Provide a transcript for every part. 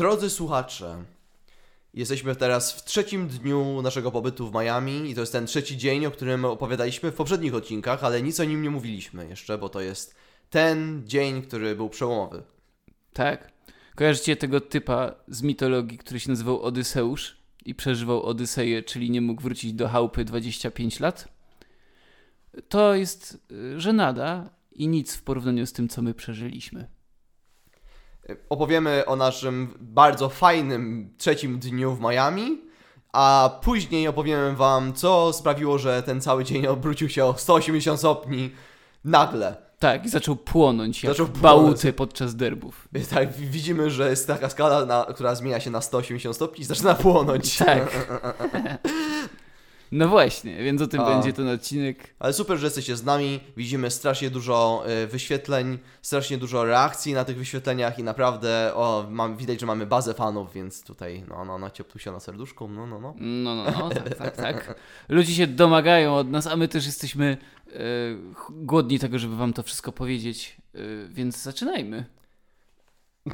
Drodzy słuchacze, jesteśmy teraz w trzecim dniu naszego pobytu w Miami i to jest ten trzeci dzień, o którym opowiadaliśmy w poprzednich odcinkach, ale nic o nim nie mówiliśmy jeszcze, bo to jest ten dzień, który był przełomowy. Tak. Kojarzycie tego typa z mitologii, który się nazywał Odyseusz i przeżywał Odyseję, czyli nie mógł wrócić do chałupy 25 lat? To jest y, żenada i nic w porównaniu z tym, co my przeżyliśmy. Opowiemy o naszym bardzo fajnym trzecim dniu w Miami, a później opowiemy wam, co sprawiło, że ten cały dzień obrócił się o 180 stopni nagle. Tak, i zaczął płonąć jak Zaczął płonąć. bałuty podczas derbów. Tak, wi- widzimy, że jest taka skala, na, która zmienia się na 180 stopni i zaczyna płonąć. Tak. No właśnie, więc o tym A. będzie ten odcinek. Ale super, że jesteście z nami. Widzimy strasznie dużo y, wyświetleń, strasznie dużo reakcji na tych wyświetleniach i naprawdę o, mam, widać, że mamy bazę fanów, więc tutaj no, no, no, cieplusia na serduszku, no, no, no. No, no, no, tak, tak, tak. Ludzie się domagają od nas, a my też jesteśmy e, ch- głodni tego, żeby wam to wszystko powiedzieć, e, więc zaczynajmy.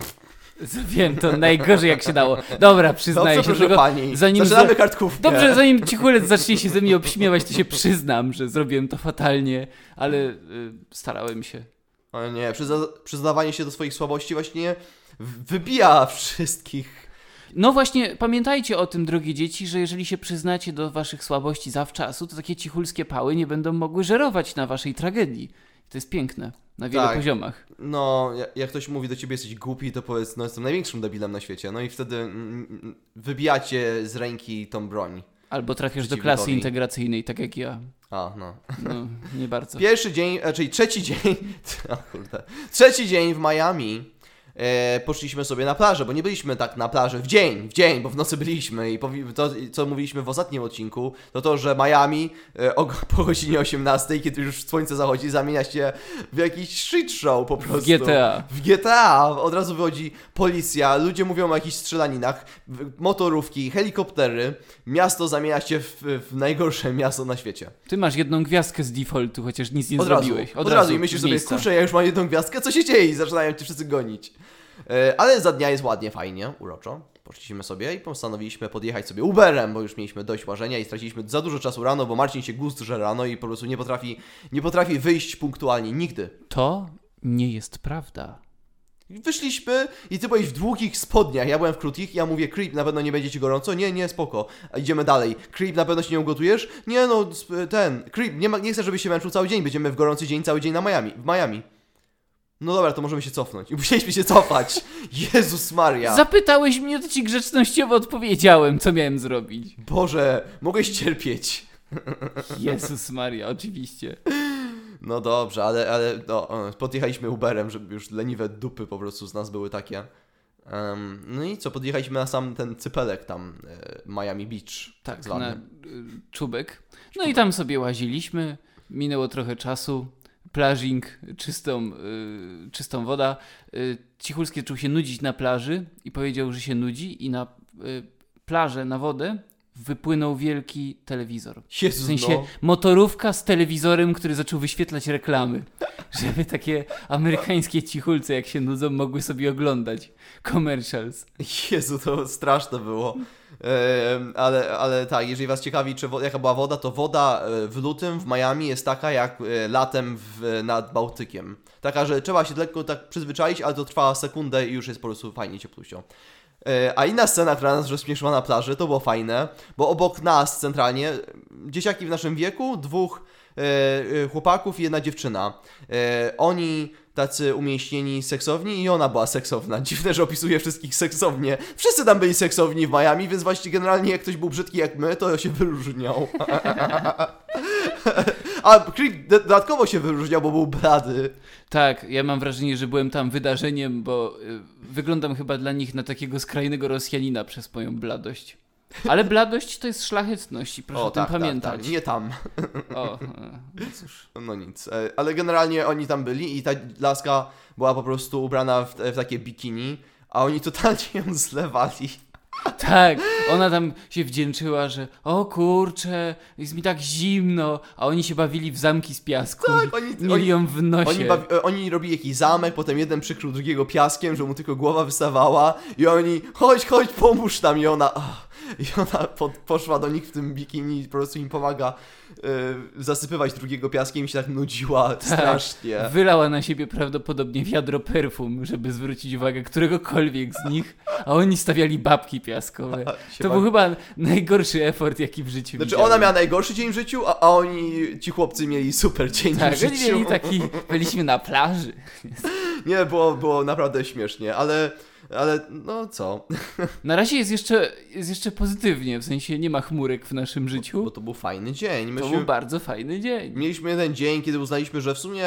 Wiem, to najgorzej jak się dało. Dobra, przyznaję Dobrze, się. proszę pani. zanim Zaczynamy za- kartkówkę. Dobrze, zanim cichulec zacznie się ze mnie obśmiewać, to się przyznam, że zrobiłem to fatalnie, ale e, starałem się. O nie, przyzna przyznawanie się do swoich słabości właśnie wybija wszystkich. No właśnie, pamiętajcie o tym, drogie dzieci, że jeżeli się przyznacie do waszych słabości zawczasu, to takie cichulskie pały nie będą mogły żerować na waszej tragedii. To jest piękne, na wielu Tak. poziomach. No, ja- jak ktoś mówi do ciebie jesteś głupi, to powiedz, no jestem największym debilem na świecie. No i wtedy mm, mm, wybijacie z ręki tą broń. Albo trafiasz do klasy integracyjnej, tak jak ja. A, no. No, nie bardzo. Pierwszy dzień, czyli trzeci dzień, o kurde, trzeci dzień w Miami e, poszliśmy sobie na plażę, bo nie byliśmy tak na plaży w dzień, w dzień, bo w nocy byliśmy i to, co mówiliśmy w ostatnim odcinku, to to, że Miami e, o, po godzinie 18, kiedy już słońce zachodzi, zamienia się w jakiś shit show po W prostu. GTA. W GTA od razu wychodzi policja, ludzie mówią o jakichś strzelaninach, w- motorówki, helikoptery, miasto zamienia się w, w najgorsze miasto na świecie. Ty masz jedną gwiazdkę z defaultu, chociaż nic nie Od razu, zrobiłeś. od, razu i myślisz sobie, kurczę, ja już mam jedną gwiazdkę, co się dzieje? I zaczynają cię wszyscy gonić. E, ale za dnia jest ładnie, fajnie, uroczo. Poszliśmy sobie i postanowiliśmy podjechać sobie Uberem, bo już mieliśmy dość łażenia i straciliśmy za dużo czasu rano, bo Marcin się gust że rano i po prostu nie potrafi, nie potrafi wyjść punktualnie, nigdy. To nie jest prawda. Wyszliśmy i ty byłeś w długich spodniach, ja byłem w krótkich ja mówię, Creep, na pewno nie będzie ci gorąco? Nie, nie, spoko. Idziemy dalej. Creep, na pewno się nie ugotujesz? Nie no, ten, Creep, nie, ma, nie chcę, żebyś się męczył cały dzień, będziemy w gorący dzień cały dzień na Miami, w Miami. No dobra, to możemy się cofnąć. I musieliśmy się cofać. Jezus Maria. Zapytałeś mnie, to ci grzecznościowo odpowiedziałem, co miałem zrobić. Boże, mogłeś cierpieć. Jezus Maria, oczywiście. No dobrze, ale, ale no, e, podjechaliśmy Uberem, żeby już leniwe dupy po prostu z nas były takie. Em, no i co, podjechaliśmy na sam ten cypelek tam, e, Miami Beach. Tak, zwany. na y, czubek. No i tam sobie łaziliśmy. Minęło trochę czasu. Plażing, czystą, y, czystą woda. Y, Cichulski zaczął się nudzić na plaży i powiedział, że się nudzi i na y, plażę, na wodę wypłynął wielki telewizor. W Jezus, sensie no. motorówka z telewizorem, który zaczął wyświetlać reklamy. Żeby takie amerykańskie cichulce, jak się nudzą, mogły sobie oglądać commercials. Jezu, to straszne było. Ale, ale tak, jeżeli Was ciekawi, czy wo- jaka była woda, to woda e, w lutym w Miami jest taka jak e, latem w, nad Bałtykiem. Taka, że trzeba się lekko tak przyzwyczaić, ale to trwa sekundę i już jest po prostu fajnie ciepluścią. E, A inna scena, która nas rozśmieszyła na plaży, to było fajne, bo obok nas centralnie, e, dzieciaki w naszym wieku, dwóch e, e, chłopaków i jedna dziewczyna. E, Oni tacy umieśnieni, seksowni i ona była seksowna. Dziwne, że opisuje wszystkich seksownie. Wszyscy tam byli seksowni w Miami, więc właściwie generalnie jak ktoś był brzydki jak my, to się wyróżniał. A Creep do- dodatkowo się wyróżniał, bo był blady. Tak, ja mam wrażenie, że byłem tam wydarzeniem, bo y, wyglądam chyba dla nich na takiego skrajnego Rosjanina przez moją bladość. Ale bladość to jest szlachetność i proszę o, tym tak, pamiętać. Tak, tak. Nie tam. O, e, no cóż. No nic. E, Ale generalnie oni tam byli i ta laska była po prostu ubrana w, w takie bikini, a oni totalnie ją zlewali. Tak, ona tam się wdzięczyła, że o kurczę, jest mi tak zimno, a oni się bawili w zamki z piasku. Tak, oni- mieli ją w nosie. Oni, bawi, e, oni robili jakiś zamek, potem jeden przykrył drugiego piaskiem, że mu tylko głowa wystawała i oni, chodź, chodź, pomóż tam i ona, ach, i ona po, poszła do nich w tym bikini i po prostu im pomaga e, zasypywać drugiego piaskiem i się tak nudziła strasznie. Wylała na siebie prawdopodobnie wiadro perfum, żeby zwrócić uwagę któregokolwiek z nich, a oni stawiali babki piaskowe. To był chyba najgorszy effort, jaki w życiu Znaczy widziałem. ona miała najgorszy dzień w życiu, a, a oni, ci chłopcy mieli super dzień Tak, w życiu. mieli taki, byliśmy na plaży. Nie, było, było naprawdę śmiesznie, ale, ale no co, Na razie jest jeszcze, jest jeszcze pozytywnie, w sensie nie ma chmurek w naszym życiu. bo to był fajny dzień. To Myśmy, był bardzo fajny dzień. Mieliśmy jeden dzień, kiedy uznaliśmy, że w sumie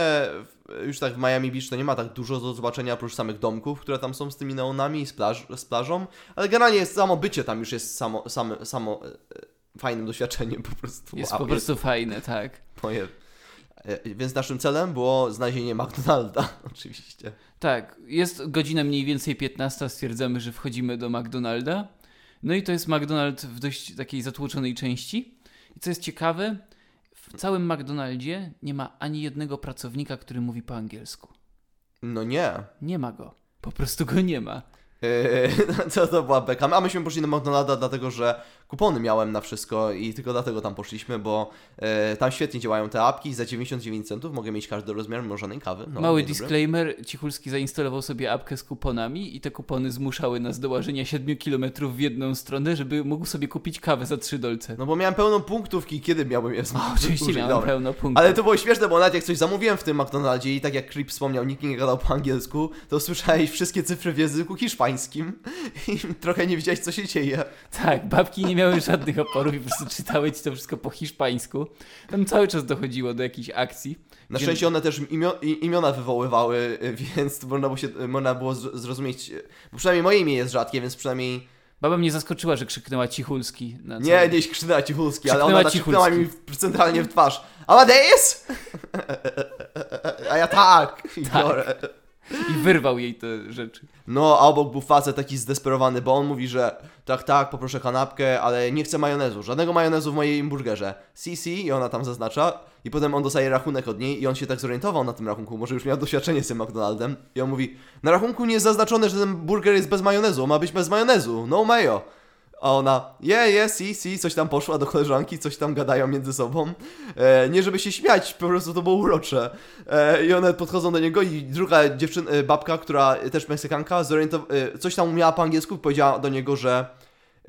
już tak w Miami Beach to nie ma tak dużo do zobaczenia oprócz samych domków, które tam są z tymi neonami i z, plaż, z plażą, ale generalnie samo bycie tam już jest samo, samo, samo e, fajnym doświadczeniem po prostu. Jest Wow, po prostu fajne, tak. moje. E, Więc naszym celem było znalezienie McDonalda, oczywiście. Tak, jest godzina mniej więcej 15, stwierdzamy, że wchodzimy do McDonalda. No i to jest McDonald w dość takiej zatłoczonej części. I co jest ciekawe, w całym McDonaldzie nie ma ani jednego pracownika, który mówi po angielsku. No nie. Nie ma go. Po prostu go nie ma. Eee, to, to była beka. A myśmy poszli do McDonalda dlatego, że kupony miałem na wszystko i tylko dlatego tam poszliśmy, bo e, tam świetnie działają te apki. Za 99 centów mogę mieć każdy rozmiar mrożonej kawy. No, Mały dzień dobry. disclaimer, Cichulski zainstalował sobie apkę z kuponami i te kupony zmuszały nas do łażenia 7 km w jedną stronę, żeby mógł sobie kupić kawę za 3 dolce. No bo miałem pełną punktówki, kiedy miałbym je O, oczywiście miałem Dobra. pełno punktów. Ale to było śmieszne, bo nawet jak coś zamówiłem w tym McDonaldzie i tak jak Creep wspomniał, nikt nie gadał po angielsku, to słyszałeś wszystkie cyfry w języku hiszpańskim i trochę nie wiedziałeś, co się dzieje. Tak, babki nie miały żadnych oporów i po prostu czytały ci to wszystko po hiszpańsku. Tam cały czas dochodziło do jakichś akcji. Na Wiem- szczęście one też imio imiona wywoływały, więc można było, się, można było zr- zrozumieć, bo przynajmniej moje imię jest rzadkie, więc przynajmniej Baba mnie zaskoczyła, że krzyknęła Cichulski. Na nie, nie krzyknęła Cichulski, ale Krzyknęła ona tak krzyknęła mi centralnie w twarz. Amadeus! A ja tak, Tak. I wyrwał jej te rzeczy. No, a obok był facet taki zdesperowany, bo on mówi, że tak, tak, poproszę kanapkę, ale nie chcę majonezu, żadnego majonezu w moim burgerze. CC i ona tam zaznacza i potem on dostaje rachunek od niej i on się tak zorientował na tym rachunku, może już miał doświadczenie z tym McDonaldem i on mówi, na rachunku nie jest zaznaczone, że ten burger jest bez majonezu, ma być bez majonezu, no mayo. A ona, je, je, si, si, coś tam poszła do koleżanki, coś tam gadają między sobą. E, nie żeby się śmiać, po prostu to było urocze. E, I one podchodzą do niego i druga dziewczyna, e, babka, która też Meksykanka, zorientow- e, coś tam umiała po angielsku, powiedziała do niego, że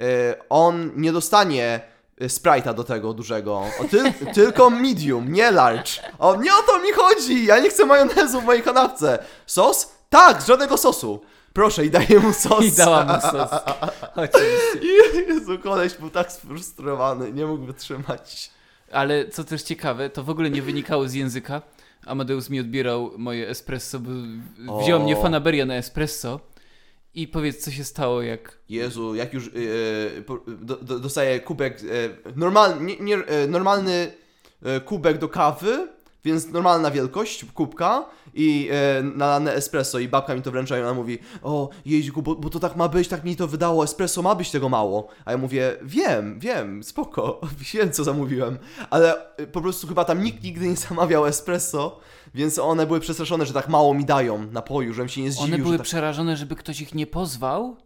e, on nie dostanie e, Sprite'a do tego dużego, o, ty, tylko medium, nie large. On, nie o to mi chodzi, ja nie chcę majonezu w mojej kanapce. Sos? Tak, żadnego sosu. Proszę, i daję mu sos. I dała mu sos. Oczywiście. Jezu, koleś był tak sfrustrowany, nie mógł wytrzymać. Ale co też ciekawe, to w ogóle nie wynikało z języka. Amadeus mi odbierał moje espresso, bo O. wziął mnie fanaberia na espresso. I powiedz, co się stało, jak... Jezu, jak już yy, do, do, dostaję kubek, yy, normal, nie, nie, yy, normalny kubek do kawy, więc normalna wielkość kubka i yy, nalane espresso i babka mi to wręcza i ona mówi o Jeździku, bo, bo to tak ma być, tak mi to wydało, espresso ma być tego mało. A ja mówię, wiem, wiem, spoko, wiem co zamówiłem, ale yy, po prostu chyba tam nikt nigdy nie zamawiał espresso, więc one były przestraszone, że tak mało mi dają napoju, żebym się nie zdziwił, One były że tak przerażone, żeby ktoś ich nie pozwał.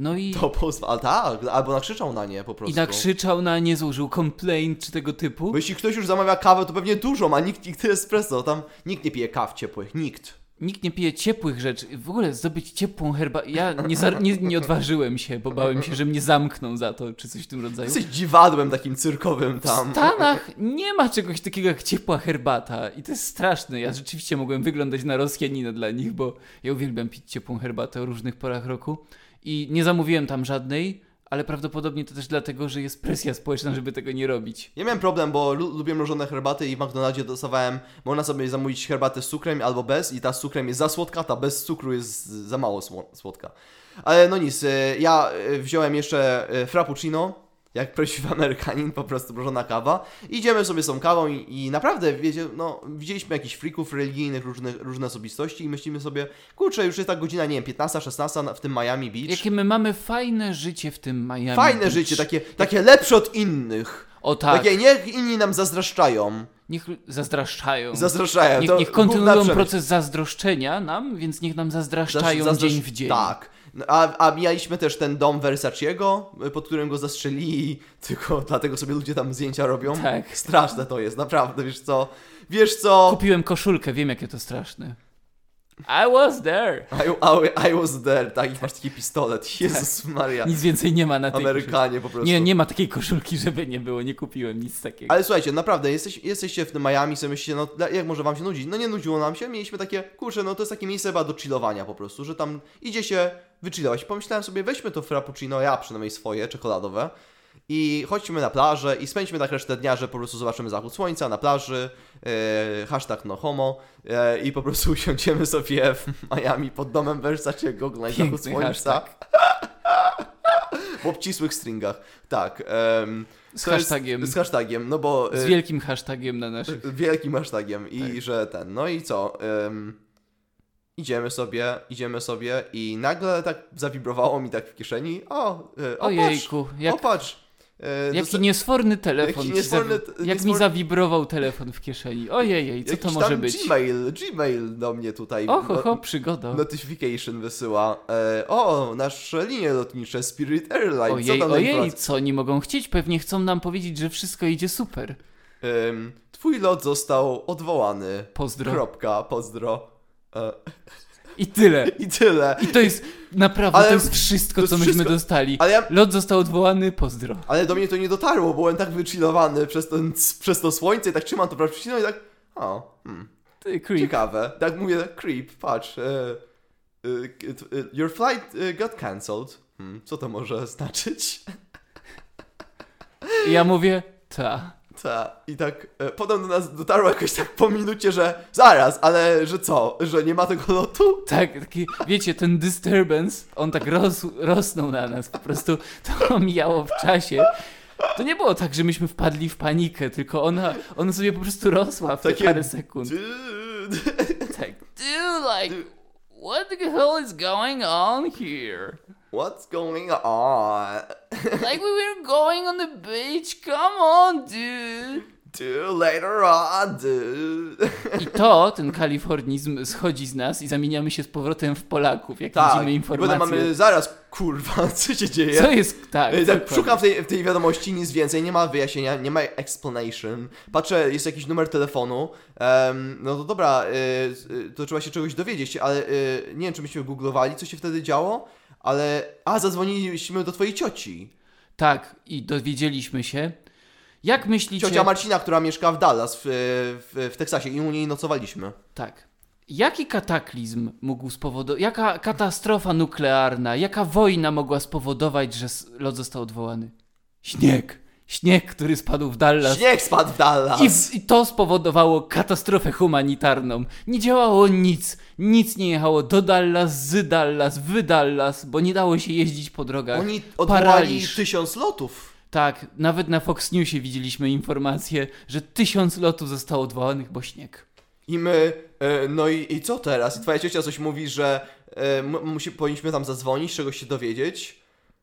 No i, to pozwala, tak, albo nakrzyczał na nie po prostu. i nakrzyczał na nie, złożył complaint czy tego typu. Bo jeśli ktoś już zamawia kawę, to pewnie dużo, a nikt nigdy espresso. Tam nikt nie pije kaw ciepłych, nikt. Nikt nie pije ciepłych rzeczy. W ogóle zdobyć ciepłą herbatę. Ja nie, za, nie, nie odważyłem się, bo bałem się, że mnie zamkną za to, czy coś w tym rodzaju. Jesteś dziwadłem takim cyrkowym W tam. Stanach nie ma czegoś takiego jak ciepła herbata i to jest straszne. Ja rzeczywiście mogłem wyglądać na Rosjanina dla nich, bo ja uwielbiam pić ciepłą herbatę o różnych porach roku i nie zamówiłem tam żadnej, ale prawdopodobnie to też dlatego, że jest presja społeczna, żeby tego nie robić. Ja miałem problem, bo lu- lubię mrożone herbaty i w McDonaldzie dostawałem, można sobie zamówić herbatę z cukrem albo bez i ta z cukrem jest za słodka, ta bez cukru jest za mało sło- słodka. Ale no nic, e, ja e, wziąłem jeszcze e, frappuccino Jak prawdziwy Amerykanin, po prostu mrożona kawa. Idziemy sobie z tą kawą i, i naprawdę, wiecie, no, widzieliśmy jakichś freaków religijnych, różne, różne osobistości i myślimy sobie, kurczę, już jest ta godzina, nie wiem, 15, 16 na- w tym Miami Beach. Jakie my mamy fajne życie w tym Miami Fajne Beach. życie, takie, takie lepsze od innych. O tak, Takie niech inni nam zazdroszczają. niech zazdraszczają. Zazdroszczają. Niech, niech kontynuują proces zazdroszczenia nam, więc niech nam zazdroszczają Zazdrosz- dzień w dzień. Tak. No, A, a mijaliśmy też ten dom Versace'ego, pod którym go zastrzelili, tylko dlatego sobie ludzie tam zdjęcia robią. Tak. Straszne to jest, naprawdę, wiesz co? Wiesz co? Kupiłem koszulkę, wiem jakie to straszne. I was there. I, I, I was there, tak, i masz taki pistolet. Jezus Maria. Nic więcej nie ma na tej Amerykanie po prostu. Nie, nie ma takiej koszulki, żeby nie było, nie kupiłem nic takiego. Ale słuchajcie, naprawdę, jesteś, jesteście w tym Miami, sobie myślicie, no jak może wam się nudzić? No nie nudziło nam się, mieliśmy takie, kurczę, no to jest takie miejsce chyba do chillowania po prostu, że tam idzie się wychillować. Pomyślałem sobie, weźmy to frappuccino, ja przynajmniej swoje, czekoladowe i chodźmy na plażę i spędźmy tak resztę dnia, że po prostu zobaczymy zachód słońca na plaży, e, hashtag no homo e, i po prostu usiądziemy sobie w Miami pod domem Versace'ego, oglądać zachód Piękny słońca. hashtag. W obcisłych stringach, tak. em, Z to jest- hashtagiem. Z hashtagiem, no bo... Z e, wielkim hashtagiem na naszych. Wielkim hashtagiem i Tak. że ten, no i co? ym, idziemy sobie, idziemy sobie i nagle tak zawibrowało mi tak w kieszeni. O, y, patrz, Ojejku, jak, o patrz. y, jaki dosta- niesforny telefon. Jaki niesforny zawi- jak mi niesfor- zawibrował telefon w kieszeni. Ojej, co to jakiś może tam być? Gmail, Gmail do mnie tutaj O, ho, no- ho, przygoda. notification wysyła. E, o, nasze linie lotnicze Spirit Airlines. Ojej, co ojej, co oni mogą chcieć? Pewnie chcą nam powiedzieć, że wszystko idzie super. Ym, twój lot został odwołany. Pozdro. Kropka, pozdro. I tyle. I tyle. I to jest naprawdę, Ale to jest wszystko, to jest co myśmy wszystko. dostali. Ale ja, Lot został odwołany, pozdro. Ale do mnie to nie dotarło, bo byłem tak wychillowany przez, ten, przez to słońce i tak trzymam to prawie i tak, o, hmm, Ty, creep. ciekawe. Tak mówię, creep, patrz, e, e, e, your flight got cancelled. Hmm, co to może znaczyć? Ja mówię, ta. Ta, i tak e, potem do nas dotarło jakoś tak po minucie, że zaraz, ale że co, że nie ma tego lotu? Tak, taki, wiecie, ten disturbance, on tak rosł, rosnął na nas, po prostu to mijało w czasie. To nie było tak, że myśmy wpadli w panikę, tylko ona, ona sobie po prostu rosła w te Takie- parę sekund. Dude. Tak, dude, like, what the hell is going on here? What's going on? Like, we were going on the beach, come on, dude. Do later on, dude. I to, ten kalifornizm schodzi z nas i zamieniamy się z powrotem w Polaków, jak Tak, widzimy informacje. potem mamy, zaraz, kurwa, co się dzieje? Co jest, tak, E, tak szukam w tej, w tej wiadomości nic więcej, nie ma wyjaśnienia, nie ma explanation. Patrzę, jest jakiś numer telefonu. em, no to dobra, y, y, to trzeba się czegoś dowiedzieć, ale y, nie wiem, czy myśmy googlowali, co się wtedy działo, ale. A, zadzwoniliśmy do twojej cioci. Tak, i dowiedzieliśmy się. Jak myślicie... Ciocia Marcina, która mieszka w Dallas w, w, w Teksasie i u niej nocowaliśmy. Tak. Jaki kataklizm mógł spowodować, jaka katastrofa nuklearna, jaka wojna mogła spowodować, że lot został odwołany? Śnieg. Śnieg, który spadł w Dallas. Śnieg spadł w Dallas. I, w, I to spowodowało katastrofę humanitarną. Nie działało nic. Nic nie jechało do Dallas, z Dallas, w Dallas, bo nie dało się jeździć po drogach. Oni odwołali Paraliż. tysiąc lotów. Tak, nawet na Fox Newsie widzieliśmy informację, że tysiąc lotów zostało odwołanych, bo śnieg. I my, e, no i, i co teraz? Twoja ciocia coś mówi, że m- musi, powinniśmy tam zadzwonić, czegoś się dowiedzieć.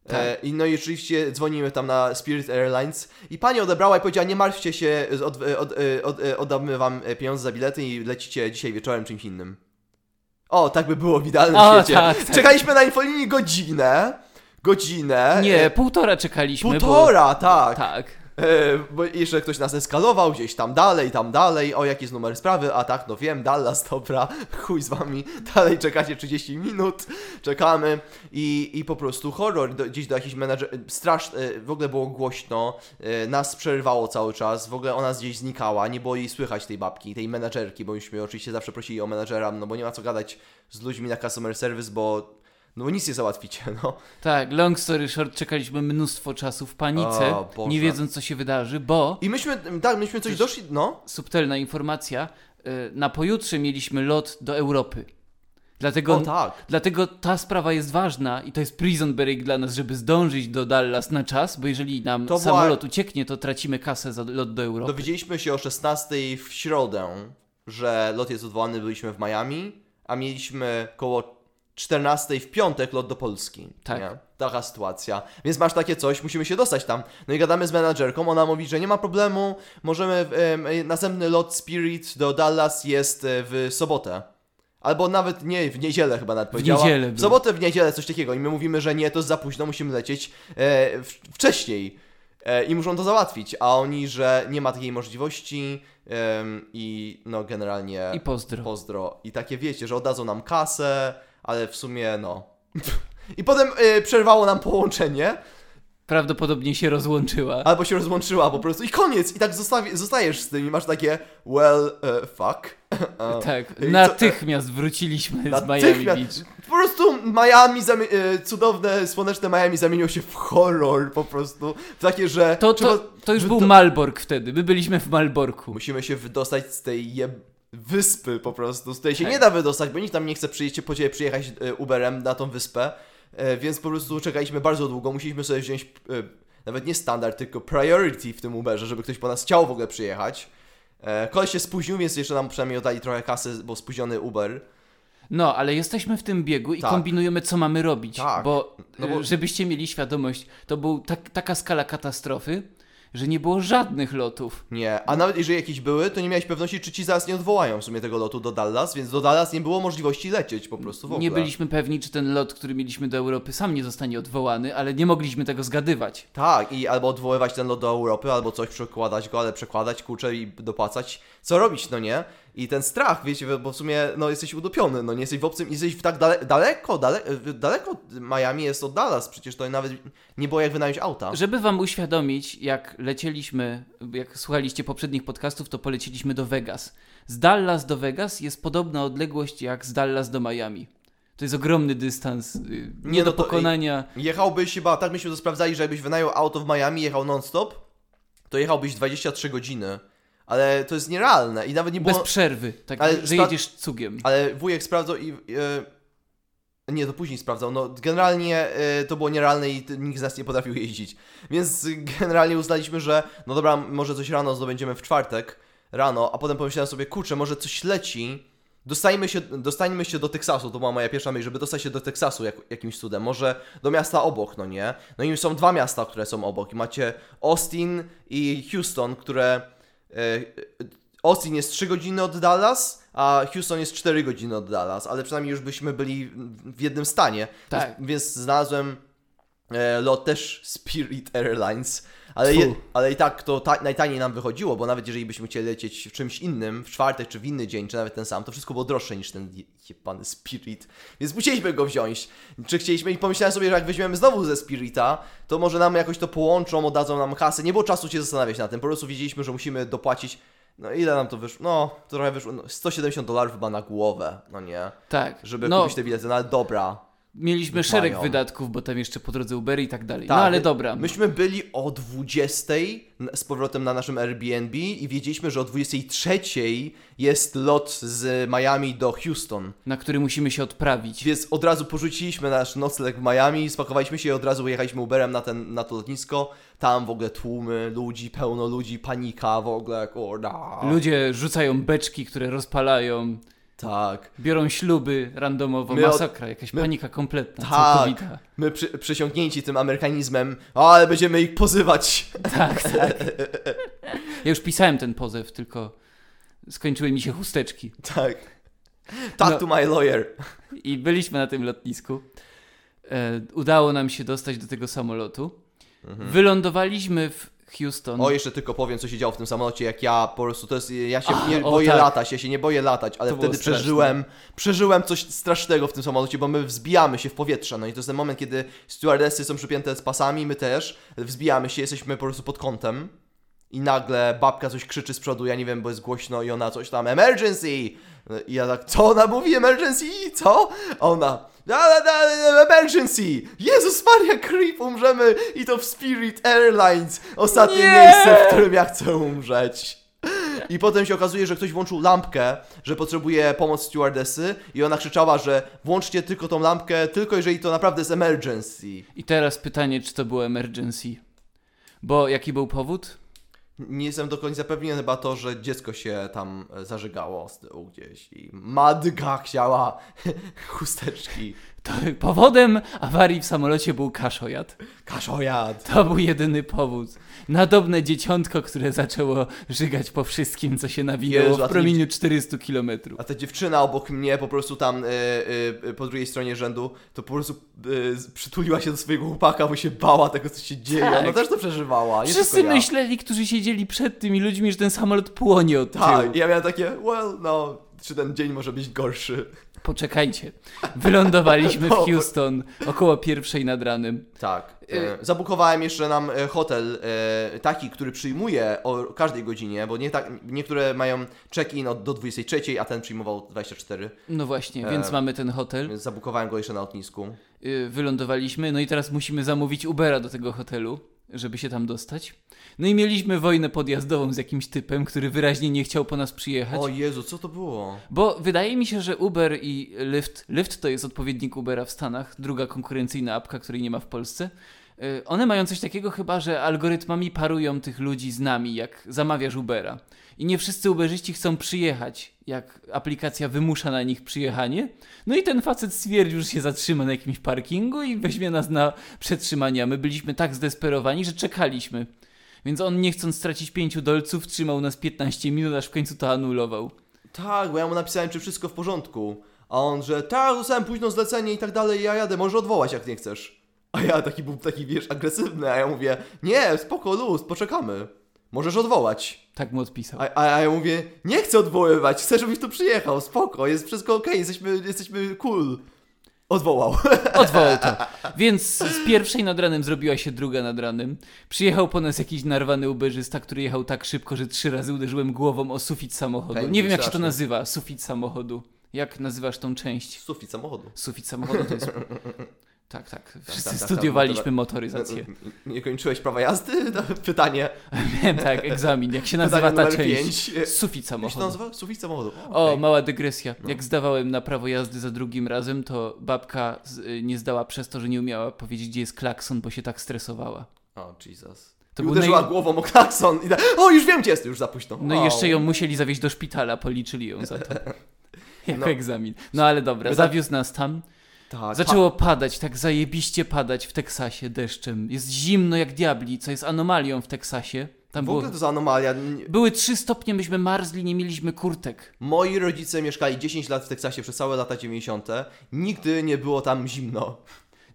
E, Tak. I no i oczywiście dzwonimy tam na Spirit Airlines i pani odebrała i powiedziała, nie martwcie się, od, e, od, e, od, e, oddamy wam e, pieniądze za bilety i lecicie dzisiaj wieczorem czymś innym. O, tak by było w idealnym O, świecie. tak, tak. Czekaliśmy na infolinii godzinę, godzinę. Nie, e, półtora czekaliśmy. Półtora, Bo... tak. Tak. E, bo jeszcze ktoś nas eskalował gdzieś tam dalej, tam dalej, o jaki jest numer sprawy, a tak, no wiem, Dallas, dobra, chuj z wami, dalej czekacie 30 minut, czekamy. I, i po prostu horror, do, gdzieś do jakichś menadżer, strasz, e, w ogóle było głośno, e, nas przerywało cały czas, w ogóle ona gdzieś znikała, nie było jej słychać tej babki, tej menadżerki, bo myśmy oczywiście zawsze prosili o menadżera, no bo nie ma co gadać z ludźmi na customer service, bo no bo nic nie załatwicie, no. Tak, long story short, czekaliśmy mnóstwo czasu w panice, O, nie wiedząc co się wydarzy, bo I myśmy, tak, myśmy coś doszli, no. subtelna informacja, y, na pojutrze mieliśmy lot do Europy. Dlatego, O tak. dlatego ta sprawa jest ważna i to jest prison break dla nas, żeby zdążyć do Dallas na czas, bo jeżeli nam To była- samolot ucieknie, to tracimy kasę za lot do Europy. Dowiedzieliśmy się o 16 w środę, że lot jest odwołany, byliśmy w Miami, a mieliśmy koło 14 w piątek lot do Polski. Tak. Nie? Taka sytuacja. Więc masz takie coś, musimy się dostać tam. No i gadamy z menadżerką, ona mówi, że nie ma problemu, możemy, em, następny lot Spirit do Dallas jest e, w sobotę. Albo nawet nie, w niedzielę chyba nawet powiedziała. niedzielę W sobotę, w niedzielę, coś takiego. I my mówimy, że nie, to jest za późno, musimy lecieć e, w, wcześniej. E, I muszą to załatwić. A oni, że nie ma takiej możliwości em, i no generalnie I pozdro. pozdro. I takie wiecie, że oddadzą nam kasę, ale w sumie no. I potem e, przerwało nam połączenie, Prawdopodobnie się rozłączyła. albo się rozłączyła po prostu i koniec. I tak zostawi- zostajesz z tym i masz takie well, e, fuck. E, Tak, co- natychmiast wróciliśmy z Miami Natychmiast- Beach. Po prostu Miami, e, cudowne, słoneczne Miami zamieniło się w horror po prostu. W takie, że To, trzeba- to, to już był Malbork wtedy, my byliśmy w Malborku. musimy się wydostać z tej jeb... wyspy po prostu, z której się nie da wydostać, bo nikt tam nie chce przyjść, po ciebie przyjechać e, Uberem na tą wyspę, e, więc po prostu czekaliśmy bardzo długo, musieliśmy sobie wziąć e, nawet nie standard, tylko priority w tym Uberze, żeby ktoś po nas chciał w ogóle przyjechać. Koleś się spóźnił, więc jeszcze nam przynajmniej oddali trochę kasy, bo spóźniony Uber. No, ale jesteśmy w tym biegu i Tak. kombinujemy, co mamy robić. Tak. Bo, No bo- żebyście mieli świadomość, to był tak, taka skala katastrofy, że nie było żadnych lotów. Nie, a nawet jeżeli jakieś były, to nie miałeś pewności, czy ci zaraz nie odwołają w sumie tego lotu do Dallas, więc do Dallas nie było możliwości lecieć po prostu w ogóle. Nie byliśmy pewni, czy ten lot, który mieliśmy do Europy, sam nie zostanie odwołany, ale nie mogliśmy tego zgadywać. Tak, i albo odwoływać ten lot do Europy, albo coś przekładać go, ale przekładać kurczę i dopłacać. Co robić, no nie? I ten strach, wiecie, bo w sumie no jesteś udupiony, no nie jesteś w obcym, jesteś w tak dale, daleko, dale, daleko Miami jest od Dallas, przecież to nawet nie było jak wynająć auta. Żeby wam uświadomić, jak lecieliśmy, jak słuchaliście poprzednich podcastów, to poleciliśmy do Vegas. Z Dallas do Vegas jest podobna odległość jak z Dallas do Miami. To jest ogromny dystans, y, nie, Nie, do no pokonania. Jechałbyś chyba, tak myśmy to sprawdzali, że jakbyś wynajął auto w Miami, jechał non-stop, to jechałbyś 23 godziny. Ale to jest nierealne i nawet nie było... Bez przerwy, tak, Ale że jedziesz cugiem. Ale wujek sprawdzał i. E, nie, to później sprawdzał. No, generalnie e, to było nierealne i nikt z nas nie potrafił jeździć. Więc y, generalnie uznaliśmy, że no dobra, może coś rano zdobędziemy w czwartek rano, a potem pomyślałem sobie, kurczę, może coś leci. Dostajmy się, dostańmy się do Teksasu, to była moja pierwsza myśl, żeby dostać się do Teksasu jak, jakimś cudem, może do miasta obok, no nie? No i są dwa miasta, które są obok i macie Austin i Houston, które... E, Austin jest 3 godziny od Dallas, a Houston jest 4 godziny od Dallas, ale przynajmniej już byśmy byli w jednym stanie. Tak. Więc, więc znalazłem e, lot też Spirit Airlines, ale, je, ale i tak to ta, najtaniej nam wychodziło, bo nawet jeżeli byśmy chcieli lecieć w czymś innym, w czwartek czy w inny dzień, czy nawet ten sam, to wszystko było droższe niż ten je- jebany Spirit, więc musieliśmy go wziąć. Czy chcieliśmy i pomyślałem sobie, że jak weźmiemy znowu ze Spirita, to może nam jakoś to połączą, oddadzą nam kasę. Nie było czasu się zastanawiać na tym, po prostu wiedzieliśmy, że musimy dopłacić no ile nam to wyszło? No, trochę wyszło. No, 170 dolarów chyba na głowę, no nie? Tak. Żeby no, kupić te bilety, no ale dobra. Mieliśmy szereg mają. wydatków, bo tam jeszcze po drodze Ubery i tak dalej. Tak, no ale dobra. Myśmy byli o 20 n- z powrotem na naszym Airbnb i wiedzieliśmy, że o 23 jest lot z Miami do Houston. Na który musimy się odprawić. Więc od razu porzuciliśmy nasz nocleg w Miami, spakowaliśmy się i od razu jechaliśmy Uberem na, ten, na to lotnisko. Tam w ogóle tłumy ludzi, pełno ludzi, panika w ogóle, kurda. Ludzie rzucają beczki, które rozpalają, Tak. biorą śluby randomowo, My od- masakra, jakaś my- panika kompletna, Tak. całkowita. My przy, przysiągnięci tym amerykanizmem, o, ale będziemy ich pozywać. Tak, tak. Ja już pisałem ten pozew, tylko skończyły mi się chusteczki. Tak. Talk No. to my lawyer. I byliśmy na tym lotnisku. E, udało nam się dostać do tego samolotu. Wylądowaliśmy w Houston. O, jeszcze tylko powiem, co się działo w tym samolocie, jak ja po prostu, to jest, ja się A, nie o, boję tak. latać, ja się nie boję latać, ale To wtedy przeżyłem, przeżyłem coś strasznego w tym samolocie, bo my wzbijamy się w powietrze, no i to jest ten moment, kiedy stewardessy są przypięte z pasami, my też, wzbijamy się, jesteśmy po prostu pod kątem i nagle babka coś krzyczy z przodu, ja nie wiem, bo jest głośno i ona coś tam, emergency! I ja tak, co ona mówi, emergency? Co? A ona, da, da, da, emergency! Jezus Maria, creep, umrzemy i to w Spirit Airlines, ostatnie Nie! miejsce, w którym ja chcę umrzeć. I potem się okazuje, że ktoś włączył lampkę, że potrzebuje pomoc stewardessy i ona krzyczała, że włączcie tylko tą lampkę, tylko jeżeli to naprawdę jest emergency. I teraz pytanie, czy to było emergency? Bo jaki był powód? Nie jestem do końca pewien, chyba to, że dziecko się tam e, zażygało z tyłu gdzieś i matka chciała chusteczki. To powodem awarii w samolocie był kaszojad. Kaszojad. To był jedyny powód. Nadobne dzieciątko, które zaczęło żygać po wszystkim, co się nawinęło Jezu, a w ty promieniu 400 kilometrów. A ta dziewczyna obok mnie po prostu tam e, e, po drugiej stronie rzędu, to po prostu e, przytuliła się do swojego chłopaka, bo się bała tego, co się dzieje. Tak. Ona też to przeżywała. Nie Wszyscy tylko ja. myśleli, którzy siedzieli przed tymi ludźmi, że ten samolot płonie od tyłu. Tak, i ja miałem takie, well, no, czy ten dzień może być gorszy. Poczekajcie. Wylądowaliśmy w Dobra. Houston około pierwszej nad ranem. Tak. Y- E, zabukowałem jeszcze nam e, hotel e, taki, który przyjmuje o każdej godzinie, bo nie tak, niektóre mają check-in od do 23, a ten przyjmował 24. No właśnie, E, więc mamy ten hotel. Zabukowałem go jeszcze na lotnisku. Y, Wylądowaliśmy, no i teraz musimy zamówić Ubera do tego hotelu, żeby się tam dostać. No i mieliśmy wojnę podjazdową z jakimś typem, który wyraźnie nie chciał po nas przyjechać. O Jezu, co to było? Bo wydaje mi się, że Uber i Lyft, Lyft to jest odpowiednik Ubera w Stanach, druga konkurencyjna apka, której nie ma w Polsce. Y, One mają coś takiego chyba, że algorytmami parują tych ludzi z nami, jak zamawiasz Ubera. I nie wszyscy Uberzyści chcą przyjechać, jak aplikacja wymusza na nich przyjechanie. No i ten facet stwierdził, że się zatrzyma na jakimś parkingu i weźmie nas na przetrzymanie. A my byliśmy tak zdesperowani, że czekaliśmy. Więc on nie chcąc stracić pięciu dolców, trzymał nas 15 minut, aż w końcu to anulował. Tak, bo ja mu napisałem, czy wszystko w porządku. A on, że tak, dostałem późno zlecenie i tak dalej, ja jadę, może odwołać jak nie chcesz. A ja taki był taki, wiesz, agresywny, a ja mówię, nie, spoko, luz, poczekamy. Możesz odwołać. Tak mu odpisał. A, a, a ja mówię, nie chcę odwoływać, chcę, żebyś tu przyjechał, spoko, jest wszystko okej, jesteśmy, jesteśmy cool. Odwołał. Odwołał to. Więc z pierwszej nad ranem zrobiła się druga nad ranem. Przyjechał po nas jakiś narwany uberzysta, który jechał tak szybko, że trzy razy uderzyłem głową o sufit samochodu. Pędzi Nie wiem, jak się to strasznie. nazywa. Sufit samochodu. Jak nazywasz tą część? Sufit samochodu. Sufit samochodu to jest... Tak, tak. Wszyscy tak, tak, studiowaliśmy tak. motoryzację. Nie kończyłeś prawa jazdy? To Pytanie. Miałem tak, egzamin. Jak się nazywa ta część? pięć. Sufit Jak się samochodu. nazywa? Sufit samochodu. O, okej. mała dygresja. No. Jak zdawałem na prawo jazdy za drugim razem, to babka y, nie zdała przez to, że nie umiała powiedzieć, gdzie jest klakson, bo się tak stresowała. O, Jesus. To I uderzyła naj- głową o klakson i da... O, już wiem, gdzie jest, już za późno. No i O. jeszcze ją musieli zawieźć do szpitala, policzyli ją za to. Jako No. egzamin. No ale dobra, zawiózł nas tam. Tak, Zaczęło padać, tak zajebiście padać w Teksasie deszczem. Jest zimno jak diabli, co jest anomalią w Teksasie. Tam W było... ogóle to za anomalia. Były trzy stopnie, myśmy marzli, nie mieliśmy kurtek. Moi rodzice mieszkali 10 lat w Teksasie przez całe lata 90. Nigdy nie było tam zimno.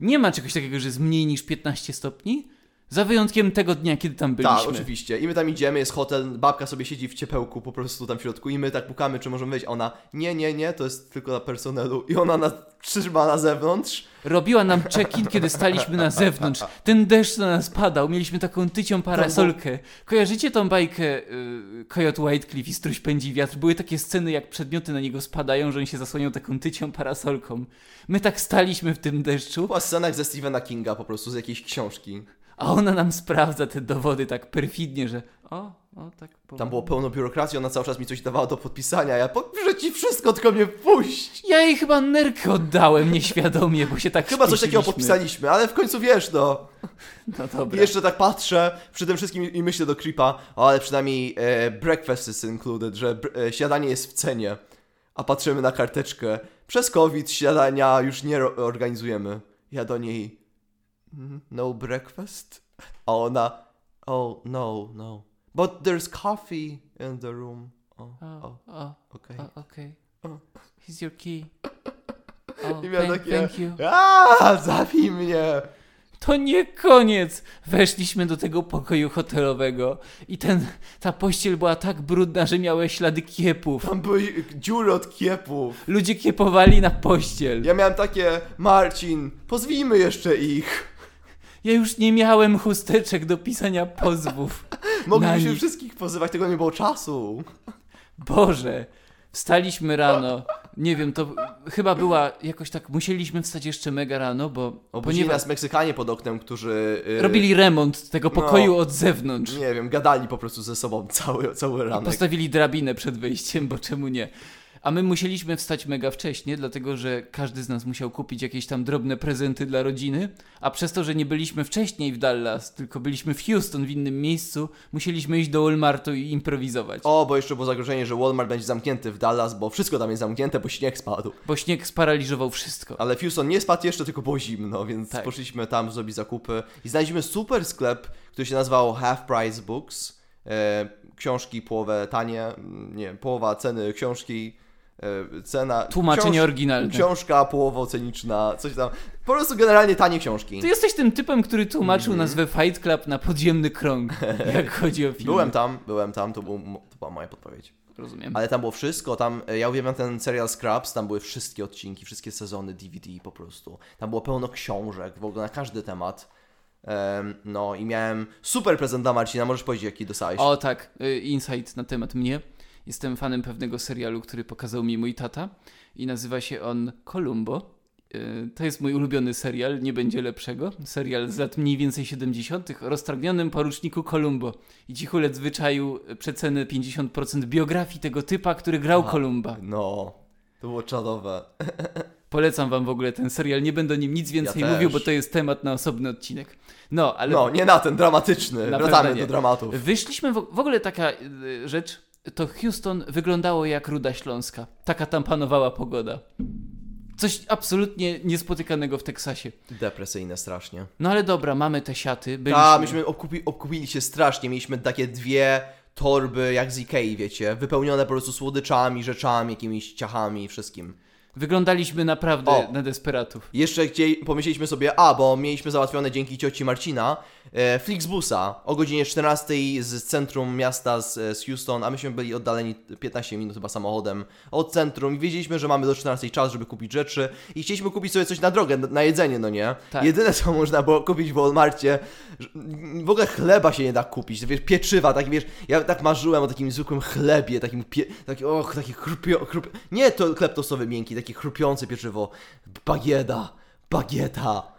Nie ma czegoś takiego, że jest mniej niż 15 stopni. Za wyjątkiem tego dnia, kiedy tam byliśmy. Tak, oczywiście. I my tam idziemy, jest hotel, babka sobie siedzi w ciepełku po prostu tam w środku i my tak pukamy, czy możemy wejść. A ona, nie, nie, nie, to jest tylko dla personelu. I ona nas trzyma na zewnątrz. Robiła nam check-in, kiedy staliśmy na zewnątrz. Ten deszcz na nas padał, mieliśmy taką tycią parasolkę. Kojarzycie tą bajkę y, Coyote Whitecliff i Struś pędzi wiatr? Były takie sceny, jak przedmioty na niego spadają, że on się zasłaniał taką tycią parasolką. My tak staliśmy w tym deszczu, Była scena jak ze Stephena Kinga po prostu, z jakiejś książki. A ona nam sprawdza te dowody tak perfidnie, że o, o, tak Tam było pełno biurokracji, ona cały czas mi coś dawała do podpisania. Ja podpiszę ci wszystko, tylko mnie puść. Ja jej chyba nerkę oddałem nieświadomie, bo się tak Chyba coś takiego podpisaliśmy, ale w końcu wiesz, no. No I dobra. jeszcze tak patrzę przy tym wszystkim i myślę do Creepa, ale przynajmniej e, breakfast is included, że e, śniadanie jest w cenie. A patrzymy na karteczkę. Przez COVID śniadania już nie organizujemy. Ja do niej, "Mm, no breakfast? A ona, oh, no, no. But there's coffee in the room. O, O, o, o, okej. o, okej. O. Here's your key. O, I miałem thank, takie- thank you. Aaa, zabij mnie! To nie koniec! Weszliśmy do tego pokoju hotelowego i ten, ta pościel była tak brudna, że miała ślady kiepów. Tam były dziury od kiepów. Ludzie kiepowali na pościel. Ja miałem takie, Marcin, pozwijmy jeszcze ich. Ja już nie miałem chusteczek do pisania pozwów. Moglibyśmy nich. wszystkich pozywać, tego nie było czasu. Boże! Wstaliśmy rano, Nie wiem, to chyba była jakoś tak, musieliśmy wstać jeszcze mega rano, bo Obudzili ponieważ nas Meksykanie pod oknem, którzy... y, robili remont tego no. pokoju od zewnątrz. Nie wiem, gadali po prostu ze sobą cały, cały ranek. Postawili drabinę przed wejściem, bo czemu nie? A my musieliśmy wstać mega wcześnie, dlatego że każdy z nas musiał kupić jakieś tam drobne prezenty dla rodziny, a przez to, że nie byliśmy wcześniej w Dallas, tylko byliśmy w Houston w innym miejscu, musieliśmy iść do Walmartu i improwizować. O, bo jeszcze było zagrożenie, że Walmart będzie zamknięty w Dallas, bo wszystko tam jest zamknięte, bo śnieg spadł. Bo śnieg sparaliżował wszystko. Ale Houston nie spadł jeszcze, tylko było zimno, więc Tak. poszliśmy tam zrobić zakupy i znaleźliśmy super sklep, który się nazywał Half Price Books. E, książki połowę tanie, mm, nie, połowa ceny książki, cena... Tłumaczenie książ- oryginalne. Książka połowa oceniczna, coś tam. Po prostu generalnie tanie książki. Ty jesteś tym typem, który tłumaczył Mhm. nazwę Fight Club na podziemny krąg, jak chodzi o film. Byłem tam, byłem tam, to, był, to była moja podpowiedź. Rozumiem. Ale tam było wszystko, tam, e, ja uwielbiam ten serial Scraps, tam były wszystkie odcinki, wszystkie sezony DVD po prostu. Tam było pełno książek, w ogóle na każdy temat. Em, no i miałem super prezent dla Marcina, możesz powiedzieć jaki dostałeś? O tak, y, insight na temat mnie. Jestem fanem pewnego serialu, który pokazał mi mój tata i nazywa się on Columbo. Y, To jest mój ulubiony serial, nie będzie lepszego. Serial z lat mniej więcej 70. o roztragnionym poruczniku Columbo. I Cichulec wyczaił przecenę 50% biografii tego typa, który grał Aha. Columba. No, to było czadowe. Polecam wam w ogóle ten serial, nie będę o nim nic więcej Ja mówił, bo to jest temat na osobny odcinek. No, ale No, nie na ten, dramatyczny. Na Wracamy do dramatów. Wyszliśmy, w, w ogóle taka y, rzecz, to Houston wyglądało jak Ruda Śląska. Taka tam panowała pogoda. Coś absolutnie niespotykanego w Teksasie. Depresyjne strasznie. No ale dobra, mamy te siaty. Byliśmy... Tak, myśmy obkupi, obkupili się strasznie, mieliśmy takie dwie torby jak z Ikei, wiecie, wypełnione po prostu słodyczami, rzeczami, jakimiś ciachami i wszystkim. Wyglądaliśmy naprawdę O. na desperatów. Jeszcze chcieli, pomyśleliśmy sobie, a, bo mieliśmy załatwione dzięki cioci Marcina e, Flixbusa o godzinie 14 z centrum miasta z, z Houston, a myśmy byli oddaleni 15 minut chyba samochodem od centrum i wiedzieliśmy, że mamy do 14 czas, żeby kupić rzeczy i chcieliśmy kupić sobie coś na drogę, na, jedzenie, no nie? Tak. Jedyne co można było kupić w Walmarcie, że- w ogóle chleba się nie da kupić, wiesz, pieczywa, tak wiesz, ja tak marzyłem o takim zwykłym chlebie, takim, pie, taki, och, taki chrupio, chrup... nie to chleb tostowy miękki, takie chrupiące pieczywo, bagieta, bagieta.